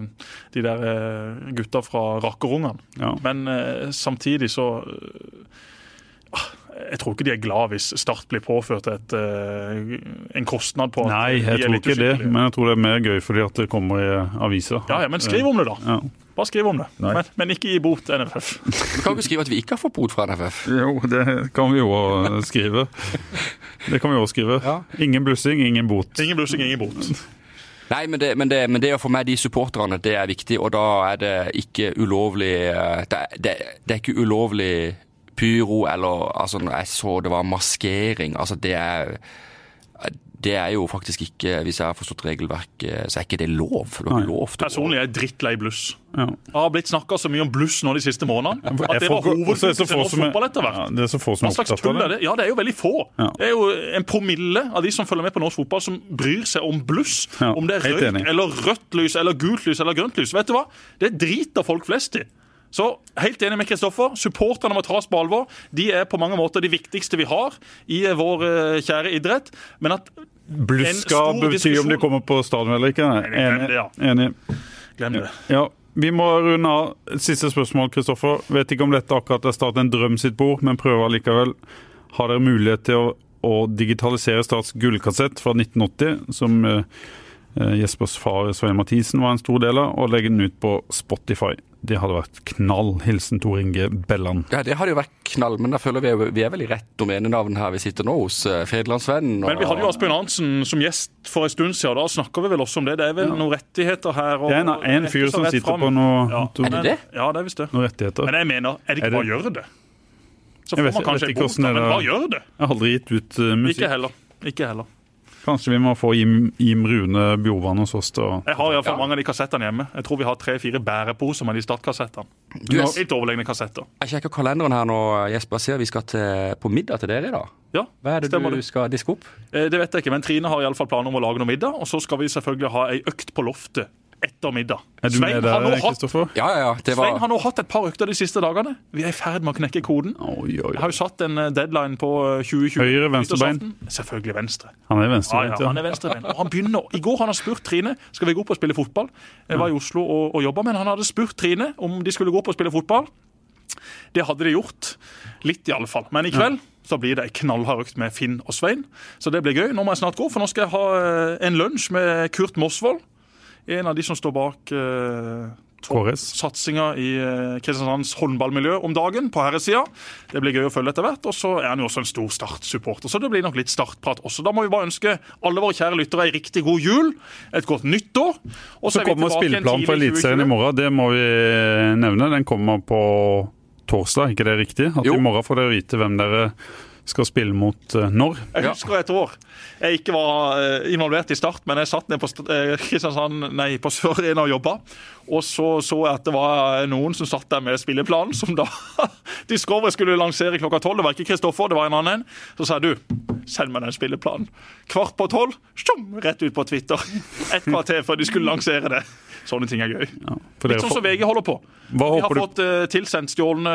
Speaker 2: de der uh, gutta fra rakkerungene.
Speaker 1: Ja.
Speaker 2: Men uh, samtidig så eh, Jeg tror ikke de er glad hvis Start blir påført et, eh, en kostnad på at
Speaker 1: Nei,
Speaker 2: de
Speaker 1: jeg
Speaker 2: er
Speaker 1: tror
Speaker 2: litt
Speaker 1: ikke det, men jeg tror det er mer gøy fordi at det kommer i aviser.
Speaker 2: Ja, ja, men skriv om det, da.
Speaker 1: Ja.
Speaker 2: Bare skriv om det. Men, men ikke gi bot NFF.
Speaker 3: Du kan jo ikke skrive at vi ikke har fått bot fra NFF.
Speaker 1: Jo, det kan vi jo også skrive. Det kan vi også skrive.
Speaker 3: Ja.
Speaker 1: Ingen blussing, ingen bot.
Speaker 2: Ingen blussing, ingen bot.
Speaker 3: Nei, men det, men, det, men det å få med de supporterne, det er viktig, og da er det ikke ulovlig eh, Det, det, det er ikke ulovlig pyro eller altså, når Jeg så det var maskering. Altså, det er det er jo faktisk ikke, hvis jeg har forstått regelverket, så er ikke det lov. Det er ikke lov til
Speaker 2: Personlig er jeg drittlei bluss.
Speaker 1: Ja.
Speaker 2: Jeg har blitt snakka så mye om bluss nå de siste månedene. At det var
Speaker 1: får- og så det så
Speaker 2: hovedfokuset til norsk fotball etter hvert.
Speaker 1: Ja, det er så få som
Speaker 2: Hva
Speaker 1: er
Speaker 2: slags
Speaker 1: opptatt
Speaker 2: tull
Speaker 1: av
Speaker 2: er
Speaker 1: det.
Speaker 2: Ja, det er jo veldig få.
Speaker 1: Ja.
Speaker 2: Det er jo en promille av de som følger med på norsk fotball, som bryr seg om bluss.
Speaker 1: Ja,
Speaker 2: om det er røyk eller rødt lys eller gult lys eller grønt lys. Vet du hva? Det driter folk flest i. Så helt enig med Kristoffer. Supporterne må tas på alvor. De er på mange måter de viktigste vi har i eh, vår eh, kjære idrett. Men at
Speaker 1: Bluss betyr om de kommer på stadion eller ikke. Enig.
Speaker 2: ja.
Speaker 1: enig.
Speaker 2: Glem det.
Speaker 1: Ja, Vi må runde av. Siste spørsmål, Kristoffer. Vet ikke om dette akkurat er Start en drøm sitt bord, men prøver likevel. Har dere mulighet til å, å digitalisere Starts gullkassett fra 1980, som eh, eh, Jespers far Svein Mathisen var en stor del av, og legge den ut på Spotify? Det hadde vært knall. Hilsen Tor Inge Belland.
Speaker 3: Ja, Det hadde jo vært knall, men da føler vi vi er vel i rett domenenavn her vi sitter nå, hos uh, Og...
Speaker 2: Men vi hadde jo Asbjørn Arntzen som gjest for en stund siden, og da snakker vi vel også om det. Det er vel noen rettigheter her. Og,
Speaker 1: Det er en, en fyr som sitter på noe,
Speaker 2: ja.
Speaker 3: Er det det?
Speaker 2: Ja, det er visst det.
Speaker 1: noen rettigheter.
Speaker 2: Men jeg mener, er det ikke
Speaker 1: det-
Speaker 2: bare å gjøre det? Så får
Speaker 1: vet-
Speaker 2: man kanskje en bot, men bare gjør det.
Speaker 1: Jeg har aldri gitt ut uh, musikk.
Speaker 2: Ikke heller. Ikke heller.
Speaker 1: Kanskje vi må få Jim, Jim Rune Bjorvann hos oss til å
Speaker 2: Jeg har iallfall
Speaker 3: Ja.
Speaker 2: mange av de kassettene hjemme. Jeg tror vi har tre-fire bæreposer med de startkassettene.
Speaker 3: Du, jeg,
Speaker 2: Litt overlegne kassetter.
Speaker 3: jeg sjekker kalenderen her nå, Jesper. Jeg ser vi skal til, på middag til dere i dag.
Speaker 2: Ja,
Speaker 3: Hva er det
Speaker 2: stemmer
Speaker 3: du
Speaker 2: det.
Speaker 3: skal diske opp?
Speaker 2: Eh, Det vet jeg ikke, men Trine har i alle fall planer om å lage noe middag. Og så skal vi selvfølgelig ha ei økt på loftet etter middag.
Speaker 1: Er du
Speaker 2: Svein
Speaker 1: med der,
Speaker 2: hatt
Speaker 1: Kristoffer?
Speaker 3: Ja, ja, ja. Det
Speaker 2: Svein har nå hatt et par økter de siste dagene. Vi er i ferd med å knekke koden.
Speaker 1: Oi, oi,
Speaker 2: Jeg har jo satt en eh, deadline på eh, 2020.
Speaker 1: Høyre, venstre bein?
Speaker 2: Selvfølgelig venstre.
Speaker 1: Han er
Speaker 2: Ja, ja, han er venstrebein. Og han begynner. I går han har spurt Trine skal vi gå opp og spille fotball. Jeg var i Oslo og, og jobba, men han hadde spurt Trine om de skulle gå opp og spille fotball. Det hadde de gjort. Litt, i alle fall. Men i kveld så blir det ei knallhard økt med Finn og Svein. Så det blir gøy. Nå må jeg snart gå, for nå skal jeg ha eh, en lunsj med Kurt Mosvold. En av de som står bak eh, satsinga i eh, Kristiansands håndballmiljø om dagen på herresida. Det blir gøy å følge etter hvert. Og så er han jo også en stor Start-supporter, så det blir nok litt startprat også. Da må vi bare ønske alle våre kjære lyttere ei riktig god jul, et godt nyttår. Og
Speaker 1: Så
Speaker 2: er
Speaker 1: kommer spilleplanen for Eliteserien i morgen. Det må vi nevne. Den kommer på torsdag, ikke det riktig? At
Speaker 3: Jo.
Speaker 1: i morgen får dere vite hvem dere skal spille mot eh, når.
Speaker 2: Jeg husker et år jeg ikke var eh, involvert i Start, men jeg satt ned på eh, Kristiansand, nei, på Sør-Ena og jobba. Og så så jeg at det var noen som satt der med spilleplanen, som da Discovery skulle lansere klokka tolv. Det var ikke Kristoffer, det var en annen. Så sa jeg du, send meg den spilleplanen. Kvart på tolv, tjom, rett ut på Twitter. Et kvarter før de skulle lansere det. Sånne ting er gøy.
Speaker 1: Ja,
Speaker 2: Litt sånn som VG holder på.
Speaker 1: Hva
Speaker 2: Vi har
Speaker 1: du
Speaker 2: fått uh, tilsendt stjålne,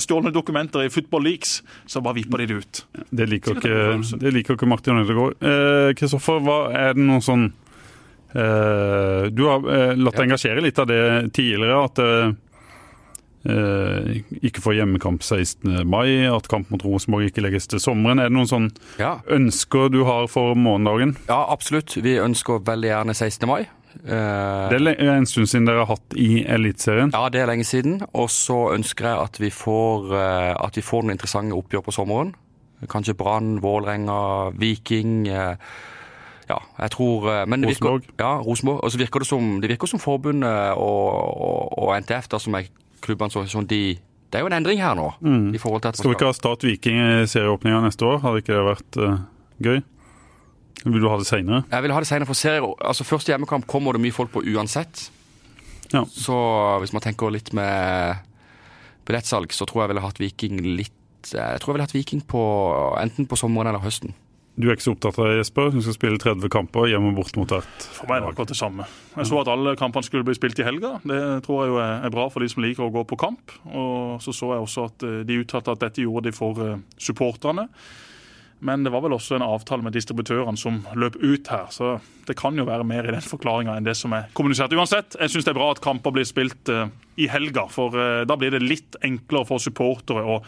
Speaker 2: stjålne dokumenter i Football Leaks, så bare vipper de det ut.
Speaker 1: Det liker ikke, det liker ikke Martin Ødegaard. Eh, Kristoffer, hva er det noe sånn eh, Du har eh, latt deg engasjere litt av det tidligere, at dere eh, ikke får hjemmekamp 16. mai, at kamp mot Rosenborg ikke legges til sommeren. Er det noen sånne
Speaker 3: Ja,
Speaker 1: ønsker du har for morgendagen?
Speaker 3: ja absolutt. Vi ønsker veldig gjerne 16. mai. Eh,
Speaker 1: Det er en stund siden dere har hatt i Eliteserien.
Speaker 3: Ja, det er lenge siden. Og så ønsker jeg at vi får, eh, at vi får noen interessante oppgjør på sommeren. Kanskje Brann, Vålerenga, Viking. eh, Ja, jeg tror men det virker,
Speaker 1: Rosenborg.
Speaker 3: Ja, Rosenborg. Og så virker det som, det virker som forbundet og, og, og NTF, da, som er klubbenes organisasjon, de Det er jo en endring her nå. i forhold til at
Speaker 1: Mm. Skal vi ikke ha Start Viking i serieåpninga neste år? Hadde ikke det vært uh, gøy? Vil du ha det seinere?
Speaker 3: Jeg vil ha det senere for serier. Altså Første hjemmekamp kommer det mye folk på uansett.
Speaker 1: Ja.
Speaker 3: Så hvis man tenker litt med billettsalg, så tror jeg jeg ville hatt Viking litt Jeg tror jeg ville hatt Viking på enten på sommeren eller høsten.
Speaker 1: Du er ikke så opptatt av det, Jesper? Du skal spille 30 kamper hjemme og bort mot et
Speaker 2: For meg er det akkurat det samme. Jeg så at alle kampene skulle bli spilt i helga. Det tror jeg jo er er bra for de som liker å gå på kamp. Og så så jeg også at eh, de uttalte at dette gjorde de for eh, supporterne. Men det var vel også en avtale med distributørene som løp ut her. Så det kan jo være mer i den forklaringa enn det som er kommunisert. Uansett, jeg syns det er bra at kamper blir spilt eh, i helga, for eh, da blir det litt enklere for supportere å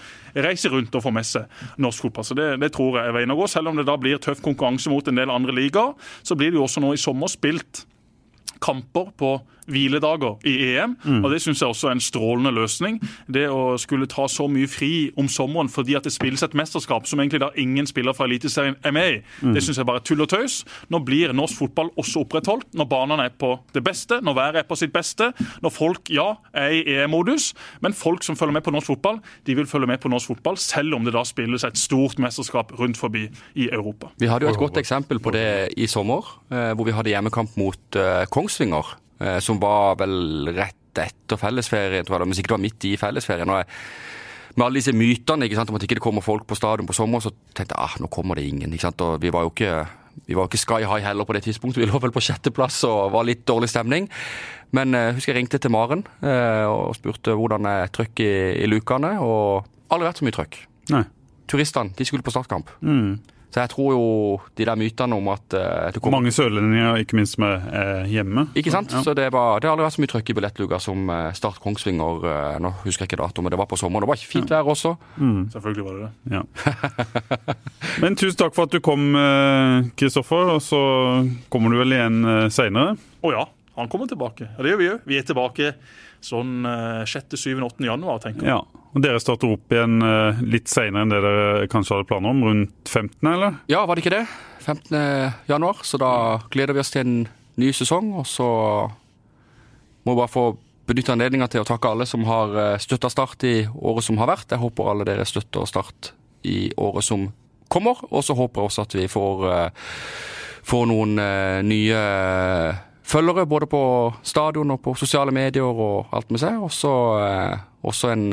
Speaker 2: reise rundt og få med seg norsk fotball. Så det, det tror jeg er veien å gå. Selv om det da blir tøff konkurranse mot en del andre ligaer, så blir det jo også nå i sommer spilt kamper på hviledager i EM. og Det syns jeg også er en strålende løsning. Det å skulle ta så mye fri om sommeren fordi at det spilles et mesterskap som egentlig da ingen spiller fra Eliteserien er med i, det syns jeg bare er tull og tøys. Nå blir norsk fotball også opprettholdt når banene er på det beste, når været er på sitt beste, når folk ja, er i EM-modus, men folk som følger med på norsk fotball, de vil følge med på norsk fotball selv om det da spilles et stort mesterskap rundt forbi i Europa.
Speaker 3: Vi hadde jo et godt eksempel på det i sommer, eh, hvor vi hadde hjemmekamp mot eh, Kongsvinger. Eh, Som var vel rett etter fellesferien, tror jeg, men sikkert var midt i fellesferien. Og jeg, med alle disse mytene ikke sant, om at ikke det kommer folk på stadion på sommer, så tenkte jeg ah, nå kommer det ingen. ikke sant, og Vi var jo ikke, vi var ikke sky high heller på det tidspunktet. Vi lå vel på sjetteplass og var litt dårlig stemning. Men jeg husker jeg ringte til Maren eh, og spurte hvordan er trøkk i, i lukene, og aldri vært så mye trøkk. Turistene de skulle på startkamp. Så jeg tror jo de der mytene om at uh, det kommer
Speaker 1: Mange sørlendinger, ikke minst med eh, hjemme.
Speaker 3: Ikke sant?
Speaker 1: Ja.
Speaker 3: Så det, var, det har aldri vært så mye trøkk i billettluka som eh, Start Kongsvinger. eh, Nå husker jeg ikke dato, men det var på sommeren. Det var ikke fint vær også.
Speaker 2: Selvfølgelig var det det.
Speaker 1: Ja. Men tusen takk for at du kom, eh, Kristoffer. Og så kommer du vel igjen eh, seinere.
Speaker 2: Å ja, Han kommer tilbake. Ja, det gjør vi òg. Vi er tilbake sånn 6., 7., 8. januar, tenker jeg.
Speaker 1: Ja. Og Dere starter opp igjen eh, litt senere enn det dere kanskje hadde planer om? Rundt 15., eller?
Speaker 3: Ja, var det ikke det? 15. januar. Så da gleder vi oss til en ny sesong. Og så må vi bare få benytte anledninga til å takke alle som har støtta Start i året som har vært. Jeg håper alle dere støtter Start i året som kommer. Og så håper jeg også at vi får, får noen nye følgere både på stadion og på sosiale medier og alt med seg. Og så også en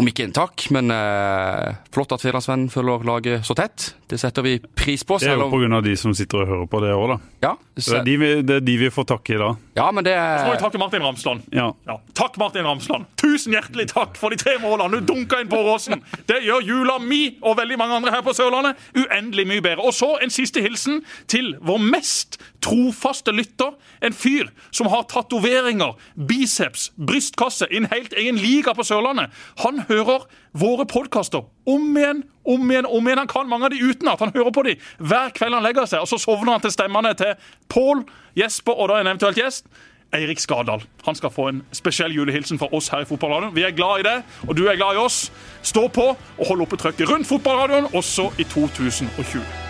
Speaker 3: om ikke en takk, men eh, flott at Fedrelandsvennen følger laget så tett. Det setter vi pris på.
Speaker 1: Det er jo pga. de som sitter og hører på det òg, da.
Speaker 3: Ja,
Speaker 1: Så det er de vi, det er de vi får takke i dag.
Speaker 3: ja, men det
Speaker 2: Så må vi takke Martin Ramsland.
Speaker 1: Ja.
Speaker 2: Ja. Takk, Martin Ramsland. Tusen hjertelig takk for de tre målene du dunka inn på Åråsen. Det gjør jula mi og veldig mange andre her på Sørlandet uendelig mye bedre. Og så en siste hilsen til vår mest trofaste lytter. En fyr som har tatoveringer, biceps, brystkasse i en helt egen liga på Sørlandet. Han hører våre podkaster om igjen, om igjen, om igjen. Han kan mange av de utenat. Han hører på de hver kveld han legger seg, og så sovner han til stemmene til Pål, Jesper og da en eventuelt gjest. Eirik Skadal. Han skal få en spesiell julehilsen fra oss her i Fotballradioen. Vi er glad i det, og du er glad i oss. Stå på og hold oppe trøkket rundt fotballradioen også i 2020.